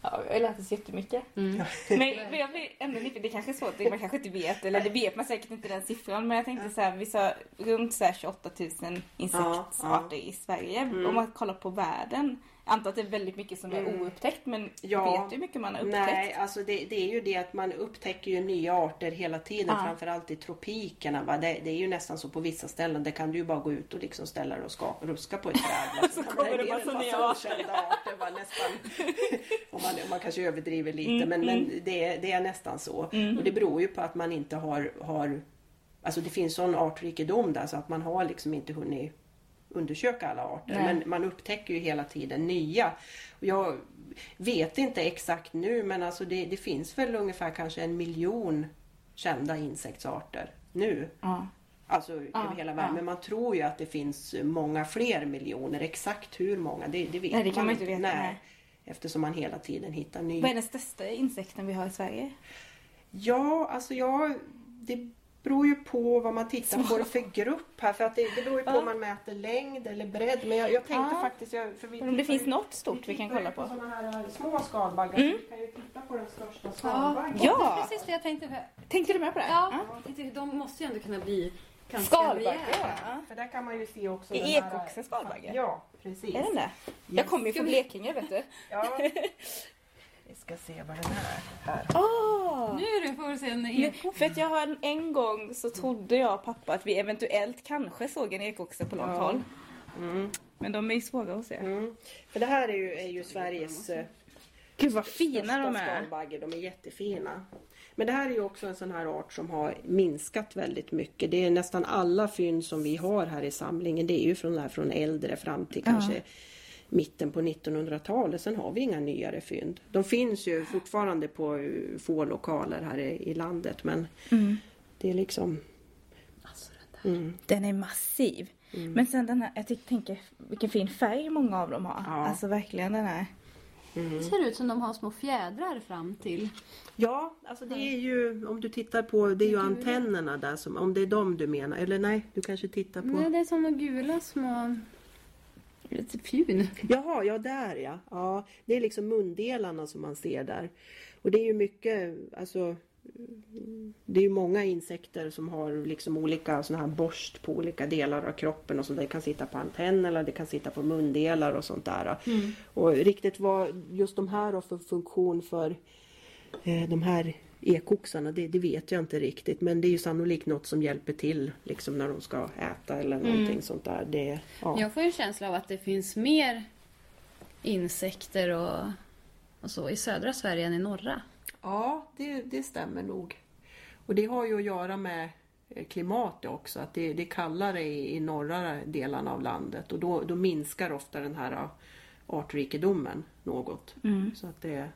Ja, vi har lärt oss jättemycket.
Mm.
Men, men jag blir ändå nyfiken, det kanske är svårt, man kanske inte vet, eller det vet man säkert inte den siffran, men jag tänkte så här, vi sa runt så här 28 000 insektsarter i Sverige.
Mm.
Om man kollar på världen, jag antar att det är väldigt mycket som är oupptäckt, men
Ja.
vet du hur mycket man har upptäckt?
Nej, alltså det, det är ju det att man upptäcker ju nya arter hela tiden,
Ja.
framförallt i tropikerna. Va? Det, det är ju nästan så på vissa ställen, där kan du ju bara gå ut och liksom ställa dig och ska, ruska på ett träd. va.
Så kommer det massa nya
arter. Va? Nästan. om man, man kanske överdriver lite,
Mm,
men, men det, är- det är nästan så. Och det beror ju på att man inte har, har Alltså det finns sån artrikedom där så att man har liksom inte hunnit undersöka alla arter.
Nej.
Men man upptäcker ju hela tiden nya. Jag vet inte exakt nu men alltså det, det finns väl ungefär kanske en miljon kända insektsarter nu.
Ja.
Alltså
Ja,
över hela världen.
ja.
Men man tror ju att det finns många fler miljoner. Exakt hur många, det, det vet
Nej, det kan man inte veta,
Nej.
nej.
Eftersom man hela tiden hittar nya.
Vad är den största insekten vi har i Sverige?
Ja, alltså jag det beror ju på vad man tittar på det för grupp här. För att det, det beror ju på
Ja.
om man mäter längd eller bredd. Men jag, jag tänkte
Ja.
faktiskt... Jag, för vi
Om det finns
ju-
något stort vi kan kolla på.
sådana här eh, små skalbaggar.
Mm.
Så vi kan ju titta på den största skalbaggen.
Ja.
Är precis det jag tänkte. För.
Tänkte du med på det?
Ja, tänkte, de måste ju ändå kunna bli ganska
Skalbagge.
rejäla.
Ja.
För där kan man ju se också
Är ekoxen skalbagge?
Ja, precis.
Är den det? Jag kommer ju från Blekinge vet du.
Ja. Vi ska se vad den är. Här.
Åh!
Nu är det får se en
Nu,
eko.
för att jag har en gång så trodde jag och pappa att vi eventuellt kanske såg en ekoxe på långt
Ja.
håll.
Mm.
Men de är ju svåra att se.
Mm. För det här är ju, är ju Sveriges eh,
Gud vad fina de är.
skalbagge. De är jättefina. Men det här är ju också en sån här art som har minskat väldigt mycket. Det är nästan alla fynd som vi har här i samlingen. Det är ju från, där, från äldre fram till
Ja.
kanske mitten på 1900-talet. Sen har vi inga nyare fynd. De finns ju fortfarande på eh, få lokaler här i, i landet. Men
Mm.
det är liksom...
Alltså, den där.
Mm.
Den är massiv. Men sen den här, jag tänker vilken fin färg många av dem har.
Ja.
Alltså verkligen den här.
Det ser ut som de har små fjädrar fram till.
Ja, alltså det är ju om du tittar på det är ju antennerna där som om det är dem du menar eller nej du kanske tittar på
Nej, det är som de gula små... Lite fjun.
Jaha, ja där ja. ja. Det är liksom mundelarna som man ser där. Och det är ju mycket, alltså det är ju många insekter som har liksom olika såna här borst på olika delar av kroppen och sånt där. Det kan sitta på antenner eller det kan sitta på mundelar och sånt där. Och riktigt vad just de här har för funktion för eh, de här ekoxarna, det, det vet jag inte riktigt. Men det är ju sannolikt något som hjälper till liksom när de ska äta eller någonting sånt där. Det, ja.
Jag får ju en känsla av att det finns mer insekter och, och så i södra Sverige än i norra.
Ja, det, det stämmer nog. Och det har ju att göra med eh, klimatet också. Att det, det är kallare i, i norra delarna av landet och då, då minskar ofta den här ja, artrikedomen något. Så att det är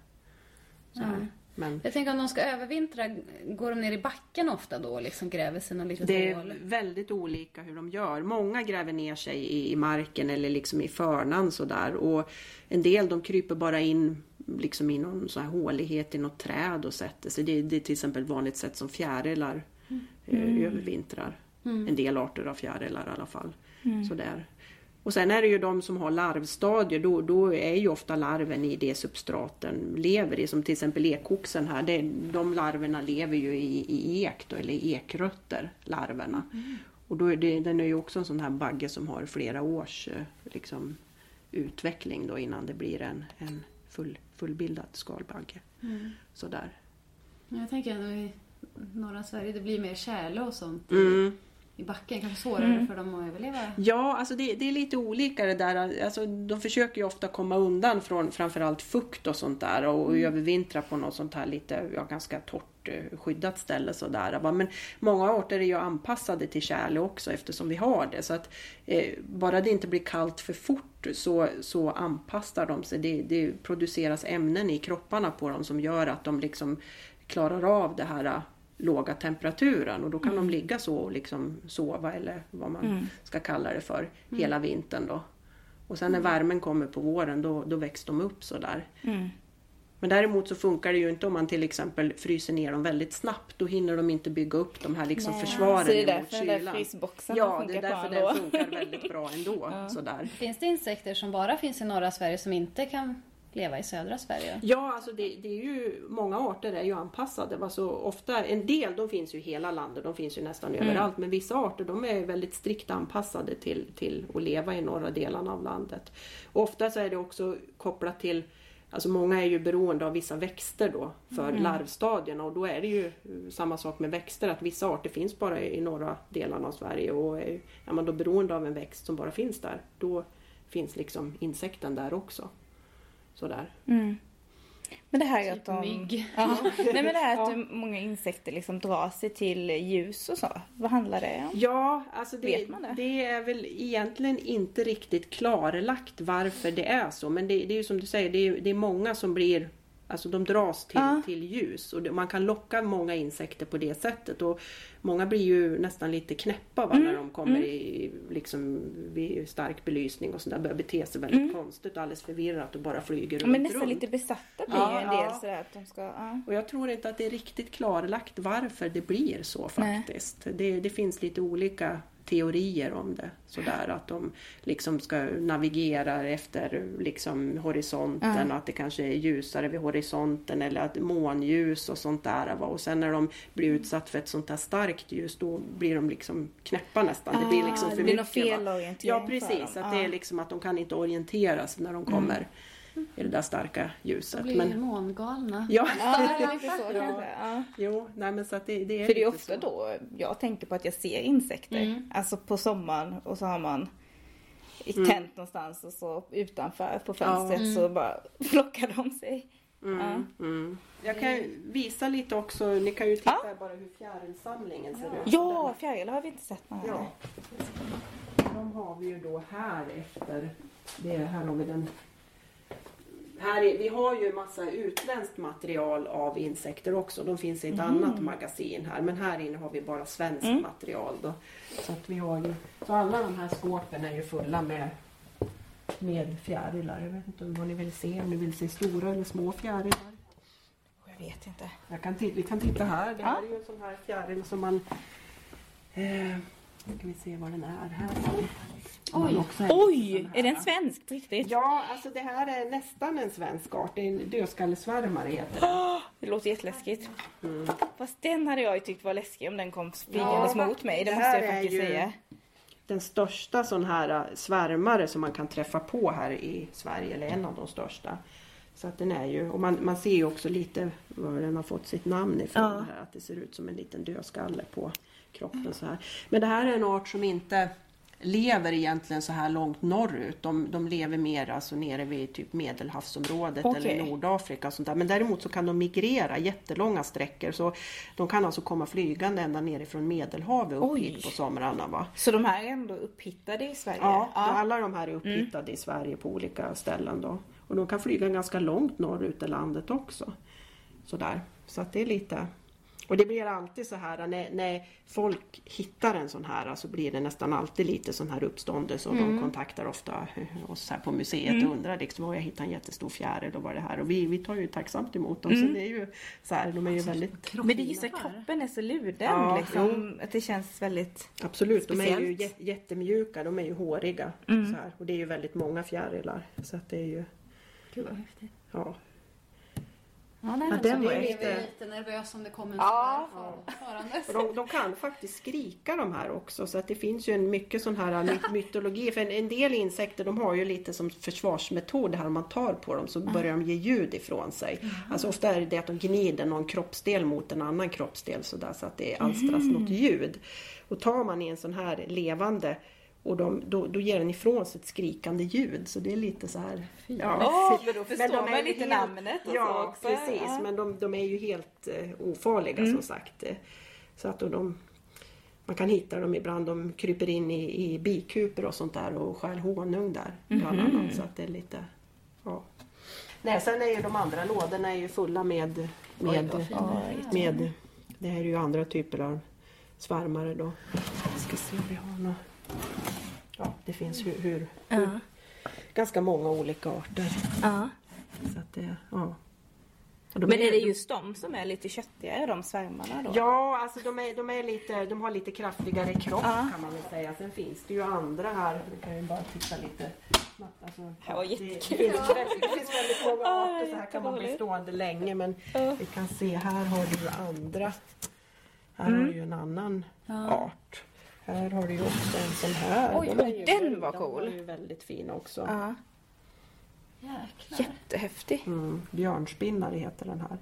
så här. Men
Jag tänker om de ska övervintra, går de ner i backen ofta då och liksom gräver sig något litet
det
hål?
är väldigt olika hur de gör. Många gräver ner sig i, i marken eller liksom i förnan sådär. Och en del de kryper bara in liksom i någon så här hålighet i något träd och sätter sig. Det, det är till exempel ett vanligt sätt som fjärilar eh, övervintrar. En del arter av fjärilar i alla fall. Sådär. Och sen är det ju de som har larvstadier, då, då är ju ofta larven i det substraten lever i. Som till exempel ekoxen här, det, de larverna lever ju i, i ek då, eller ekrötter, larverna. Och då är det, den är ju också en sån här bagge som har flera års eh, liksom, utveckling då innan det blir en, en full, fullbildad skalbagge. Sådär.
Jag tänker ändå i norra Sverige, det blir mer tjäle och sånt
Mm.
I backen. Kanske svårare för dem att överleva.
Ja, alltså det, det är lite olika det där. Alltså, de försöker ju ofta komma undan från framförallt fukt och sånt där och övervintra på något sånt här lite, ja, ganska torrt eh, skyddat ställe sådär. Men många arter är ju anpassade till tjäle också eftersom vi har det. Så att eh, bara det inte blir kallt för fort så, så anpassar de sig. Det, det produceras ämnen i kropparna på dem som gör att de liksom klarar av det här låga temperaturen och då kan de ligga så och liksom sova eller vad man ska kalla det för hela vintern då. Och sen när värmen kommer på våren då, då växer de upp sådär.
Mm.
Men däremot så funkar det ju inte om man till exempel fryser ner dem väldigt snabbt. Då hinner de inte bygga upp de här liksom försvaren
Så det är därför den där
kylan.
frysboxen
Ja,
funkar
det är därför den funkar väldigt bra ändå. Sådär.
Finns det insekter som bara finns i norra Sverige som inte kan leva i södra Sverige?
Ja, alltså det, det är ju, många arter är ju anpassade. Alltså ofta, en del de finns ju i hela landet, de finns ju nästan överallt. Men vissa arter de är väldigt strikt anpassade till, till att leva i norra delarna av landet. Och ofta så är det också kopplat till Alltså många är ju beroende av vissa växter då för larvstadierna och då är det ju samma sak med växter att vissa arter finns bara i norra delarna av Sverige och är, är man då beroende av en växt som bara finns där då finns liksom insekten där också. Sådär.
Mm. Men det här är
Typ
att de...
mygg.
Ja. Nej men det här att
Ja.
många insekter liksom drar sig till ljus och så. Vad handlar det om?
Ja, alltså det,
Vet man det?
det är väl egentligen inte riktigt klarlagt varför det är så. Men det, det är ju som du säger, det är, det är många som blir Alltså de dras till,
Ja.
till ljus och man kan locka många insekter på det sättet. Och många blir ju nästan lite knäppa va,
Mm.
när de kommer i liksom, vid stark belysning och sådär. Börjar bete sig väldigt konstigt och alldeles förvirrat och bara flyger runt,
Mm. Men nästan
runt.
lite besatta blir
Ja,
en del
ja.
sådär att de ska... Ja.
Och jag tror inte att det är riktigt klarlagt varför det blir så faktiskt. Det, det finns lite olika teorier om det. Sådär att de liksom ska navigera efter liksom horisonten och att det kanske är ljusare vid horisonten eller att månljus och sånt där. Va? Och sen när de blir utsatt för ett sånt där starkt ljus då blir de liksom knäppa nästan. det blir
Ah,
liksom
det
för
blir
mycket. va?
felorientering
Ja precis, att det är
Ja.
liksom att de kan inte orientera sig när de kommer i det där starka
De
ljuset.
blir
Men,
ju mångalna.
ja,
Ja, lite så kanske. Ja.
jo, nej men så att det, det är
För det är
lite
ofta
så.
då jag tänker på att jag ser insekter. Alltså på sommaren och så har man i tänt någonstans och så utanför på fönstret så bara flockar de sig. Ja.
Mm. Jag kan ju visa lite också, ni kan ju titta bara hur fjärilsamlingen ser ut.
Ja, fjärilar har vi inte sett några.
Ja. De har vi ju då här efter, det är, här har vi den här är, vi har ju massa utländskt material av insekter också. De finns i ett annat magasin här. Men här inne har vi bara svenskt material. Då. Så, att vi har ju, så alla de här skåpen är ju fulla med, med fjärilar. Jag vet inte vad ni vill se. Om ni vill se stora eller små fjärilar.
Jag vet inte.
Jag kan vi kan titta här. Det här är ju en sån här fjäril som man... Eh, ska vi se vad den är här. Oj, också
Oj, är den svensk på riktigt?
Ja, alltså det här är nästan en svensk art. Det är en dödskallesvärmare heter den.
Det låter jätteläskigt. Fast den hade jag ju tyckt var läskig om den kom flygandes
Mm. Ja,
mot mig. Det,
det
måste jag faktiskt säga.
Den största sån här äh, svärmare som man kan träffa på här i Sverige, eller en av de största. Så att den är ju, och man, man ser ju också lite var den har fått sitt namn ifrån.
Ja.
Här, att det ser ut som en liten dödskalle på kroppen så här. Men det här är en art som inte lever egentligen så här långt norrut. De, de lever mer alltså nere vid typ medelhavsområdet
Okej.
eller Nordafrika och sånt där. Men däremot så kan de migrera jättelånga sträckor. Så de kan alltså komma flygande ända nerifrån Medelhavet upp
Oj.
hit på somrarna. Va?
Så de här är ändå upphittade i Sverige?
Ja, alla de här är upphittade i Sverige på olika ställen då. Och de kan flyga ganska långt norrut i landet också. Sådär. Så att det är lite... Och det blir alltid så här när, när folk hittar en sån här så blir det nästan alltid lite sån här uppståndelse och de kontaktar ofta oss här på museet och undrar liksom, "Åh, jag hittade en jättestor fjäril och vad det här? Och vi, vi tar ju tacksamt emot dem så det är ju så här, de är ju väldigt
Men det är just att kroppen är så luden
Ja,
liksom. Att det känns väldigt...
Absolut, de är ju
Speciellt.
jä- jättemjuka, de är ju håriga.
Mm.
Så här. Och det är ju väldigt många fjärilar. Så att det är ju,
Gud vad häftigt.
ja.
Ja, är
den
så
var
blev lite nervös om det kom en
Ja.
sån
de, de kan faktiskt skrika de här också. Så att det finns ju en mycket sån här my- mytologi. För en, en del insekter de har ju lite som försvarsmetod. Det här om man tar på dem så börjar de ge ljud ifrån sig. Alltså ofta är det att de gnider någon kroppsdel mot en annan kroppsdel sådär så att det alstras något ljud. Och tar man i en sån här levande och de, då, då ger den ifrån sig ett skrikande ljud. Så det är lite så här... Ja.
Åh, men då
Men
förstår
de är
man lite
helt-
namnet och
ja,
så också.
precis.
Ja. Mm.
Men de, de är ju helt eh, ofarliga som sagt. Eh, Så att då de, man kan hitta dem ibland. De kryper in i, i bikuper och sånt där och stjäl honung där. Bland
Mhm.
annat. Så att det är lite... Ja. Nej, sen är ju de andra lådorna är ju fulla med... med,
fina
med, med det här är ju andra typer av svärmare då. Jag ska se om vi har något... Ja, det finns hur, hur, hur ganska många olika arter.
Ja.
Så att det, ja. De
Men är det
de-
just de som är lite köttigare, de svärmarna då?
Ja, alltså de, är, de, är lite, de har lite kraftigare kropp
Ja.
kan man väl säga. Sen finns det ju andra här. Vi kan ju bara titta lite. Alltså,
Det var
det,
jättekul.
det, finns väldigt, det finns väldigt många
Ja,
arter. Så här kan man bli stående länge. Men
Ja.
vi kan se, här har du andra. Här har du ju en annan art. Här har du ju också en sån här.
Oj,
De är ju
den var cool.
är ju väldigt fina också.
Ja.
Jäklar.
Jättehäftig.
Mm, björnspinnare heter den här.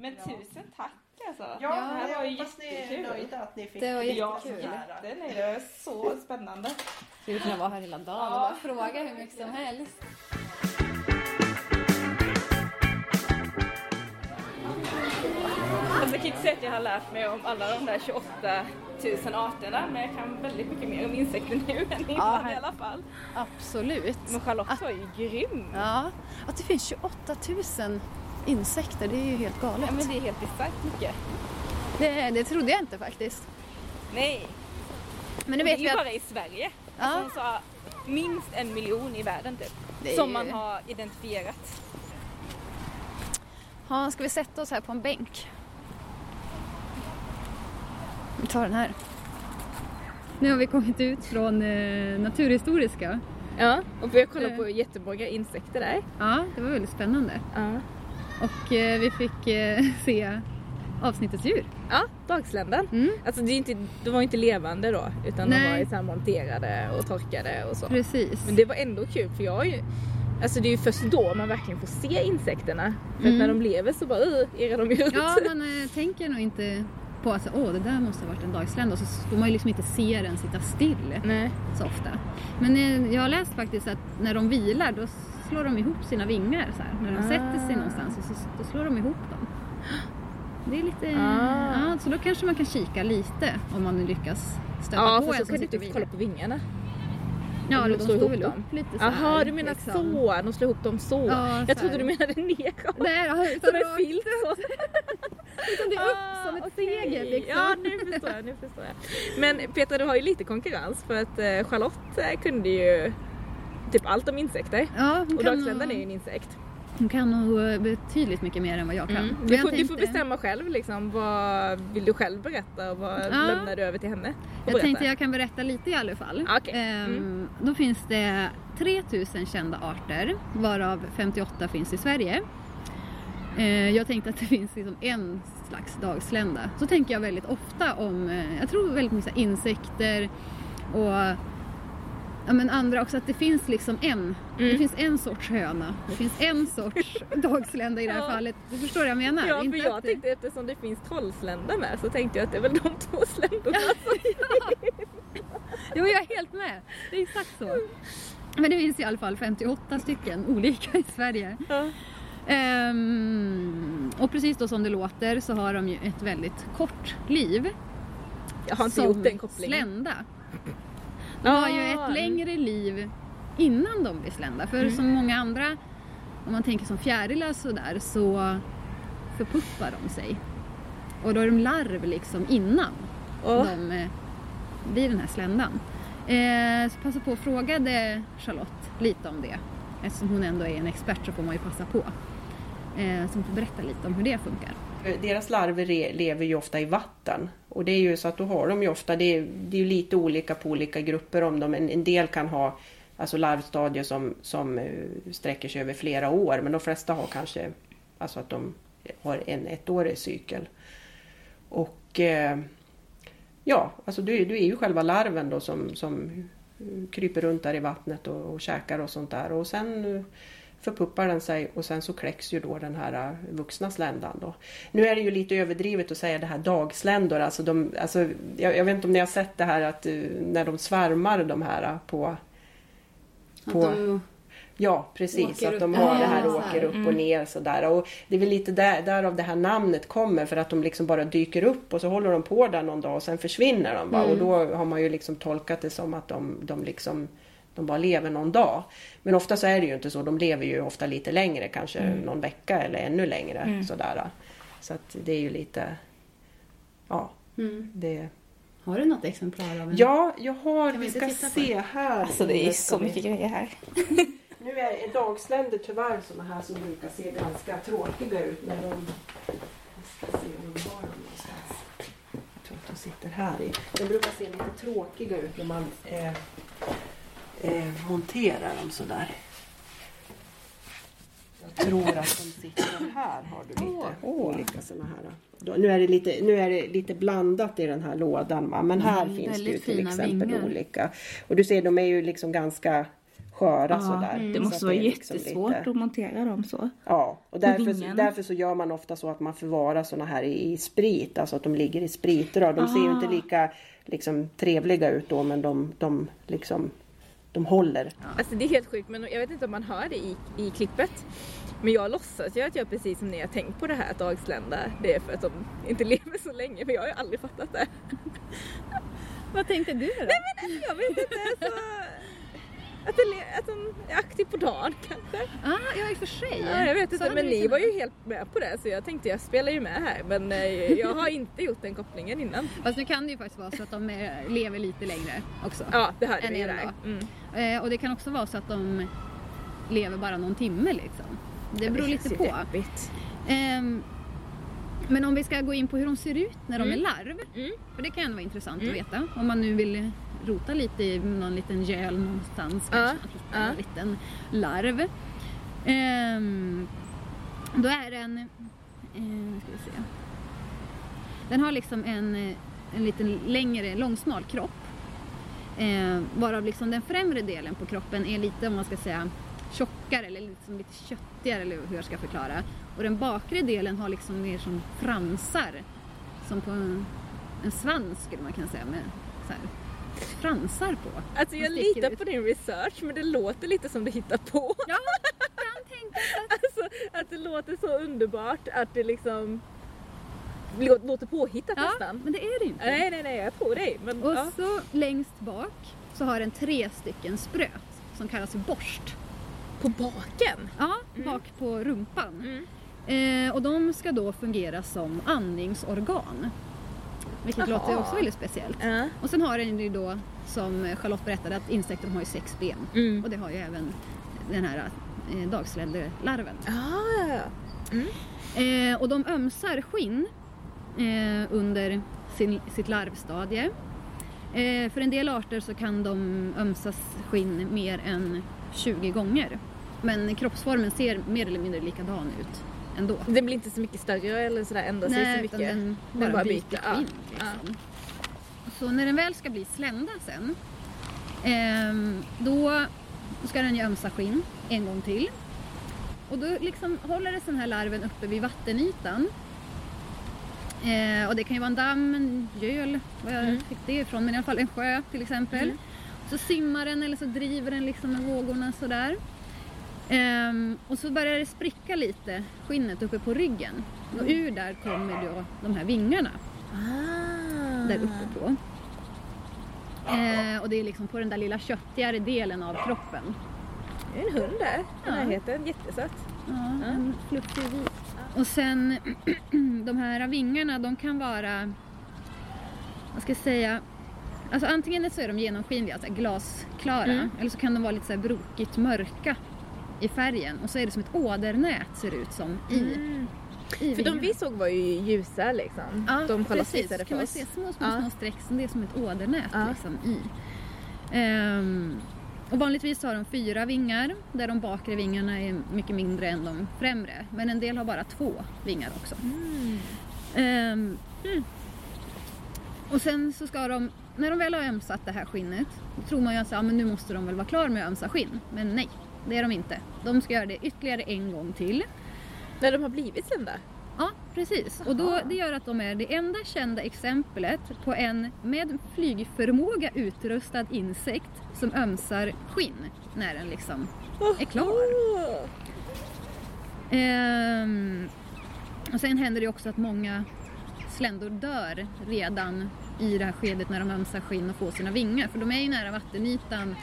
Men tusen tack alltså.
Ja,
det här
jag
var ju
hoppas ni är
jättekul.
nöjda att ni fick
Det var
Ja,
jättekul.
är det så spännande.
Skulle kunna vara här hela dagen och bara fråga hur mycket som helst.
Alltså jag kan inte säga att jag har lärt mig om alla de där 28 000 arterna men jag kan väldigt mycket mer om insekter nu än innan
här-
i alla fall.
Absolut.
Men Charlotte var ju grym.
Ja, att det finns 28 000 insekter, det är ju helt galet.
Ja men det är helt bisarrt mycket.
det, det trodde jag inte faktiskt.
Nej,
Men nu
och det är
vet
ju
vi att...
bara i Sverige.
Ja.
Alltså sa minst en miljon i världen typ.
Det är
Som man har identifierat.
Ja, ska vi sätta oss här på en bänk? Vi tar den här. Nu har vi kommit ut från eh, Naturhistoriska.
Ja, och vi har kollat
Eh.
på jättemånga insekter där.
Ja, det var väldigt spännande.
Ja,
Och eh, vi fick eh, se avsnittets djur.
ja dagsländan.
Mm.
Alltså det är inte, de var ju inte levande då utan de
Nej.
var ju så här monterade och torkade och så.
Precis.
Men det var ändå kul för jag har ju Alltså det är ju först då man verkligen får se insekterna. För
Mm.
att när de lever så bara irrar de ut.
Ja, man eh, tänker nog inte på att åh, det där måste ha varit en dagslända och så får man ju liksom inte se den sitta still
Nej.
så ofta. Men eh, jag har läst faktiskt att när de vilar då slår de ihop sina vingar så här. När de
Ah.
sätter sig någonstans och så, då slår de ihop dem. Det är lite...
Ah.
Ja, så då kanske man kan kika lite om man lyckas stöta
Ja
på
för
en
så
som
kan du
sitter och
inte
vilar.
kolla på vingarna.
Ja,
de
de
slår ihop dem.
upp lite så
Jaha du menar
liksom.
så, de slår ihop dem så.
Ja,
jag trodde du menade neråt.
Nej, ja,
Som
rakt-
filt så.
utan det är upp som ett
Ah, okej.
segel liksom.
Ja nu förstår jag, nu förstår jag. Men Petra du har ju lite konkurrens för att eh, Charlotte eh, kunde ju typ allt om insekter.
Ja,
Och dagsländan är ju en insekt.
Hon kan nog eh, betydligt mycket mer än vad jag kan.
Mm. Du,
jag
får, du får
tänkte-
bestämma själv liksom. Vad vill du själv berätta och vad
Ja.
lämnar du över till henne?
Jag tänkte jag kan berätta lite i alla fall.
Okej.
Ehm,
Mm.
Då finns det 3000 kända arter varav 58 finns i Sverige. Eh, Jag tänkte att det finns liksom en slags dagslända. Så tänker jag väldigt ofta om, eh, jag tror väldigt mycket insekter och ja, men andra också, att det finns liksom en. Det
Mm.
finns en sorts höna. Det finns en sorts dagslända i det här
Ja.
fallet. Du förstår vad jag menar?
Ja, för
Inte
jag
att det-
tänkte eftersom det finns trollslända med så tänkte jag att det är väl de två sländorna.
Jo, jag är helt med. Det är exakt så. Men det finns i alla fall 58 stycken olika i Sverige.
Ja.
Ehm, och precis då som det låter så har de ju ett väldigt kort liv.
Jag har inte
som
gjort den kopplingen.
slända. De har ju
Ah.
ett längre liv innan de blir slända. För
Mm.
som många andra, om man tänker som fjärilar sådär, så förpuppar de sig. Och då är de larv liksom innan
Åh.
de eh, blir den här sländan. Eh, så passa på och frågade Charlotte lite om det. Eftersom hon ändå är en expert så får man ju passa på. Eh, så hon får berätta lite om hur det funkar.
Deras larver lever ju ofta i vatten. Och det är ju så att då har de ju ofta, det är, det är lite olika på olika grupper om dem. En, en del kan ha alltså larvstadier som, som eh, sträcker sig över flera år. Men de flesta har kanske alltså att de har en ettårig cykel. Och eh, ja, alltså du, du är ju själva larven då som, som kryper runt där i vattnet och, och käkar och sånt där. Och sen eh, förpuppar den sig och sen så kläcks ju då den här eh, vuxna sländan. Då. Nu är det ju lite överdrivet att säga det här dagsländor. Alltså de, alltså, jag, jag vet inte om ni har sett det här att eh, när de svärmar de här eh, på... på Ja precis, att de har det här och åker upp och ner sådär. Och det är väl lite där, därav det här namnet kommer för att de liksom bara dyker upp och så håller de på där någon dag och sen försvinner de bara. Och då har man ju liksom tolkat det som att de, de liksom de bara lever någon dag. Men ofta så är det ju inte så. De lever ju ofta lite längre, kanske någon vecka eller ännu längre. Sådär. Så att det är ju lite... Ja, det...
Har du något exemplar av en?
Ja, jag har...
Kan vi
ska se här.
Alltså det är så mycket grejer här.
Nu är dagsländer tyvärr såna här som brukar se ganska tråkiga ut när de... Jag ska se var de har dem någonstans. Jag tror att de sitter här i. De brukar se lite tråkiga ut när man eh, eh, monterar dem sådär. Jag tror att de sitter här har du lite olika såna här. Då, nu, är det lite, nu är det lite blandat i den här lådan va? men här
Mm,
finns det ju till exempel
vingar.
olika. Och du ser de är ju liksom ganska sköra sådär.
Det
Så
måste vara
är liksom
jättesvårt
lite-
att montera dem så.
Ja, och därför,
vingarna.
därför så gör man ofta så att man förvarar såna här i, i sprit, alltså att de ligger i spritrör. De ser ju inte lika liksom, trevliga ut då men de, de liksom de håller.
Alltså det är helt sjukt men jag vet inte om man hör det i, i klippet. Men jag låtsas ju att jag precis som ni har tänkt på det här att dagslända det är för att de inte lever så länge men jag har ju aldrig fattat det.
Vad tänkte du då?
Jag vet inte, så... Att, det, att de är aktiv på dagen kanske.
Ah, ja, i och för sig.
Ja, jag vet inte men
det
ni var ju helt med på det så jag tänkte jag spelar ju med här men eh, jag har inte gjort den kopplingen innan.
Fast nu kan det ju faktiskt vara så att de eh, lever lite längre också.
Ja det hörde vi ju där. Mm.
Eh, och det kan också vara så att de lever bara någon timme liksom. Det beror
känns
lite
ju
på.
deppigt.
Ehm, men om vi ska gå in på hur de ser ut när de är larv.
Mm.
För det kan ändå vara intressant
Mm.
att veta. Om man nu vill rota lite i någon liten göl någonstans.
Ja,
Kanske man hittar en liten larv. Ehm, då är den... Eh, ska vi se. Den har liksom en, eh, en liten längre, långsmal kropp. Eh, varav liksom den främre delen på kroppen är lite, om man ska säga, tjockare eller liksom lite köttigare eller hur jag ska förklara. Och den bakre delen har liksom mer som fransar. Som på en, en svans skulle man kunna säga med så här, fransar på.
Alltså jag litar
ut.
på din research men det låter lite som du hittar på.
Ja, kan tänka sig.
Alltså att det låter så underbart att det liksom lå- låter påhittat
Ja,
nästan.
men det är det inte.
Nej nej nej jag tror dig. Men,
Och
ja.
så längst bak så har den tre stycken spröt som kallas för borst.
På baken?
Ja, bak på rumpan.
Mm.
Eh, och de ska då fungera som andningsorgan. Vilket
Jaha.
låter också väldigt speciellt.
Ja.
Och sen har den ju då, som Charlotte berättade, att insekter har ju sex ben.
Mm.
Och det har ju även den här eh, dagsländelarven.
Ah, ja.
Eh, och de ömsar skinn eh, under sin, sitt larvstadie. Eh, för en del arter så kan de ömsas skinn mer än 20 gånger. Men kroppsformen ser mer eller mindre likadan ut ändå.
Det blir inte så mycket större eller sådär ändra sig så mycket.
den
Den
bara, byter
byter, ja.
Liksom. Så när den väl ska bli slända sen, ehm, då ska den ju ömsa skinn en gång till. Och då liksom håller det den här larven uppe vid vattenytan. Eh, och det kan ju vara en damm, en göl, vad jag
Mm.
fick det ifrån, men i alla fall en sjö till exempel. Så simmar den eller så driver den liksom med vågorna sådär. Ehm, och så börjar det spricka lite, skinnet uppe på ryggen. Och ur där kommer då de här vingarna
Ah.
där uppe på. Eh, och det är liksom på den där lilla köttigare delen av kroppen.
Det är en hund där i
Ja.
närheten, jättesöt.
Ja, en fluffig vit. Och sen de här vingarna, de kan vara, vad ska jag säga, alltså antingen så är de genomskinliga, alltså glasklara,
Mm.
eller så kan de vara lite så här brokigt mörka i färgen och så är det som ett ådernät ser det ut som i, i
Mm. För de vi såg var ju ljusa liksom.
Ja,
de
precis. kan
för
man
oss.
se små, små,
Ja.
små streck som det är som ett ådernät
Ja.
liksom i. Ehm, och vanligtvis har de fyra vingar där de bakre vingarna är mycket mindre än de främre. Men en del har bara två vingar också.
Mm.
Ehm, mm. Och sen så ska de, när de väl har ömsat det här skinnet, då tror man ju att ja, men nu måste de väl vara klara med att ömsa skinn. Men nej, det är de inte. De ska göra det ytterligare en gång till.
När de har blivit sända.
Ja, precis. Och då, det gör att de är det enda kända exemplet på en med flygförmåga utrustad insekt som ömsar skinn när den liksom är klar. Ehm, och sen händer det också att många sländor dör redan i det här skedet när de ömsar skinn och får sina vingar. För de är ju nära vattenytan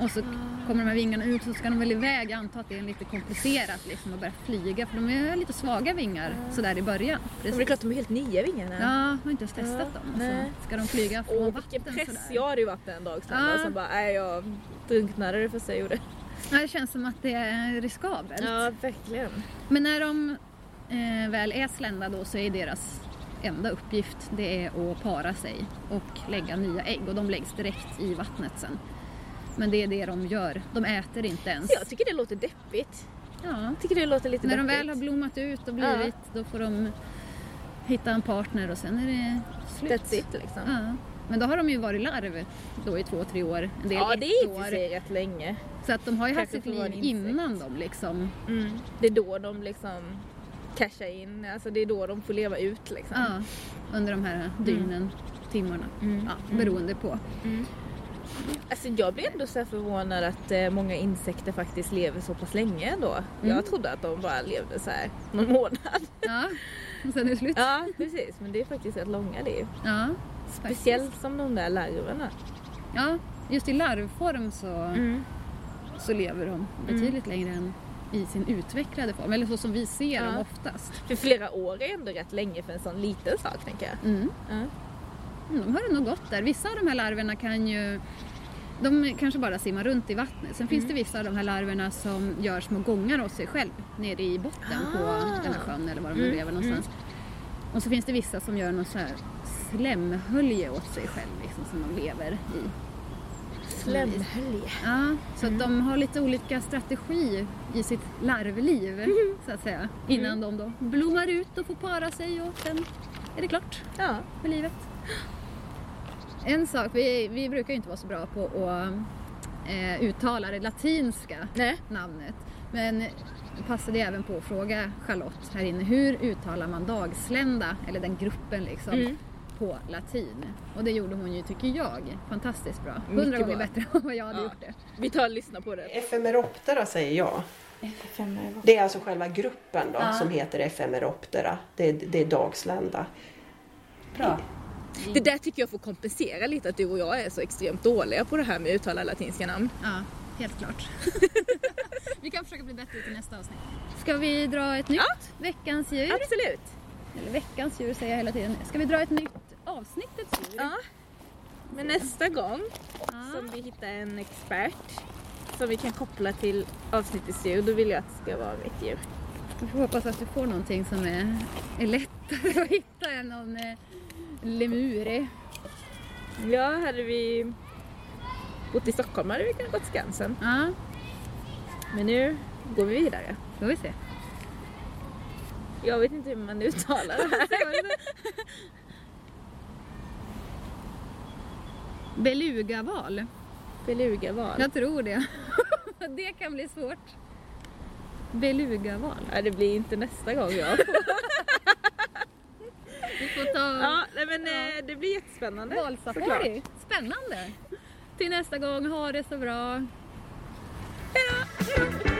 och så kommer de här vingarna ut så ska de väl iväg. Jag antar att det är lite komplicerat liksom att börja flyga för de är lite svaga vingar sådär i början.
Men det är klart de är helt nya vingarna.
Ja, jag har inte ens testat
Ja,
dem. Och så ska de flyga från
Åh
vatten
vilken press
sådär.
jag hade ju varit en dag sedan
Ja.
och sen bara, nej jag drunknade det första jag gjorde.
Ja, det känns som att det är riskabelt.
Ja verkligen.
Men när de eh, väl är slända då så är deras enda uppgift det är att para sig och lägga nya ägg och de läggs direkt i vattnet sen. Men det är det de gör. De äter inte ens.
Jag tycker det låter deppigt.
Ja.
Jag tycker det låter lite
När de
deppigt.
väl har blommat ut och blivit, då får de hitta en partner och sen är det slut.
That's it liksom.
Ja. Men då har de ju varit larv då i två, tre år. En del
Ja det är i och
år.
för sig rätt länge.
Så att de har ju haft
Kanske
sitt
får vara
liv innan de liksom.
Mm. Det är då de liksom cashar in, alltså det är då de får leva ut liksom.
Ja, under de här dygnen, timmarna.
Mm.
Ja, beroende på.
Mm. Alltså jag blir ändå så förvånad att eh, många insekter faktiskt lever så pass länge ändå. Jag trodde att de bara levde så här någon månad.
Ja, och sen är det slut.
Ja precis, men det är faktiskt rätt långa liv.
Ja,
Speciellt som de där larverna.
ja just i larvform så,
Mm.
så lever de betydligt längre än i sin utvecklade form. Eller så som vi ser
Ja.
dem oftast.
För flera år är ändå rätt länge för en sån liten sak tänker jag.
Mm.
Ja.
Mm, De har det nog gott där. Vissa av de här larverna kan ju de kanske bara simmar runt i vattnet. Sen finns det vissa av de här larverna som gör små gångar åt sig själv nere i botten på
Ah.
den här sjön eller var de nu
Mm,
lever någonstans. Och så finns det vissa som gör något så här slemhölje åt sig själv liksom, som de lever i.
Slemhölje.
Ja, så att de har lite olika strategi i sitt larvliv så att säga. Innan de då blommar ut och får para sig och sen är det klart
Ja.
med livet. En sak, vi, vi brukar ju inte vara så bra på att eh, uttala det latinska
Nej.
namnet. Men passade jag även på att fråga Charlotte här inne, hur uttalar man dagslända, eller den gruppen liksom,
Mm.
på latin? Och det gjorde hon ju, tycker jag, fantastiskt bra. Hundra gånger
bra.
bättre än vad jag hade
Ja.
gjort det.
Vi tar och lyssnar på det.
Efemeroptera säger jag. Det är alltså själva gruppen då
Ja.
som heter Efemeroptera. Det är, det är dagslända.
Bra.
Det där tycker jag får kompensera lite att du och jag är så extremt dåliga på det här med att uttala latinska namn.
Ja, helt klart. vi kan försöka bli bättre till nästa avsnitt. Ska vi dra ett nytt veckans djur?
Absolut.
Eller veckans djur säger jag hela tiden. Ska vi dra ett nytt avsnittets djur?
Ja. Men nästa gång
Ja.
som vi hittar en expert som vi kan koppla till avsnittets djur, då vill jag att det ska vara mitt djur.
Vi får hoppas att du får någonting som är, är lättare att hitta än någon eh, lemur.
Ja, hade vi bott i Stockholm hade vi kunnat gått Skansen.
Ja,
Men nu går vi vidare.
får vi se.
Jag vet inte hur man uttalar det här.
Belugaval.
Belugaval.
Jag tror det. det kan bli svårt. Belugaval.
Ja, det blir inte nästa gång jag
Vi får ta
Ja, nej, men eh, det blir jättespännande.
valsafari. Spännande. Till nästa gång, ha det så bra.
Hejdå!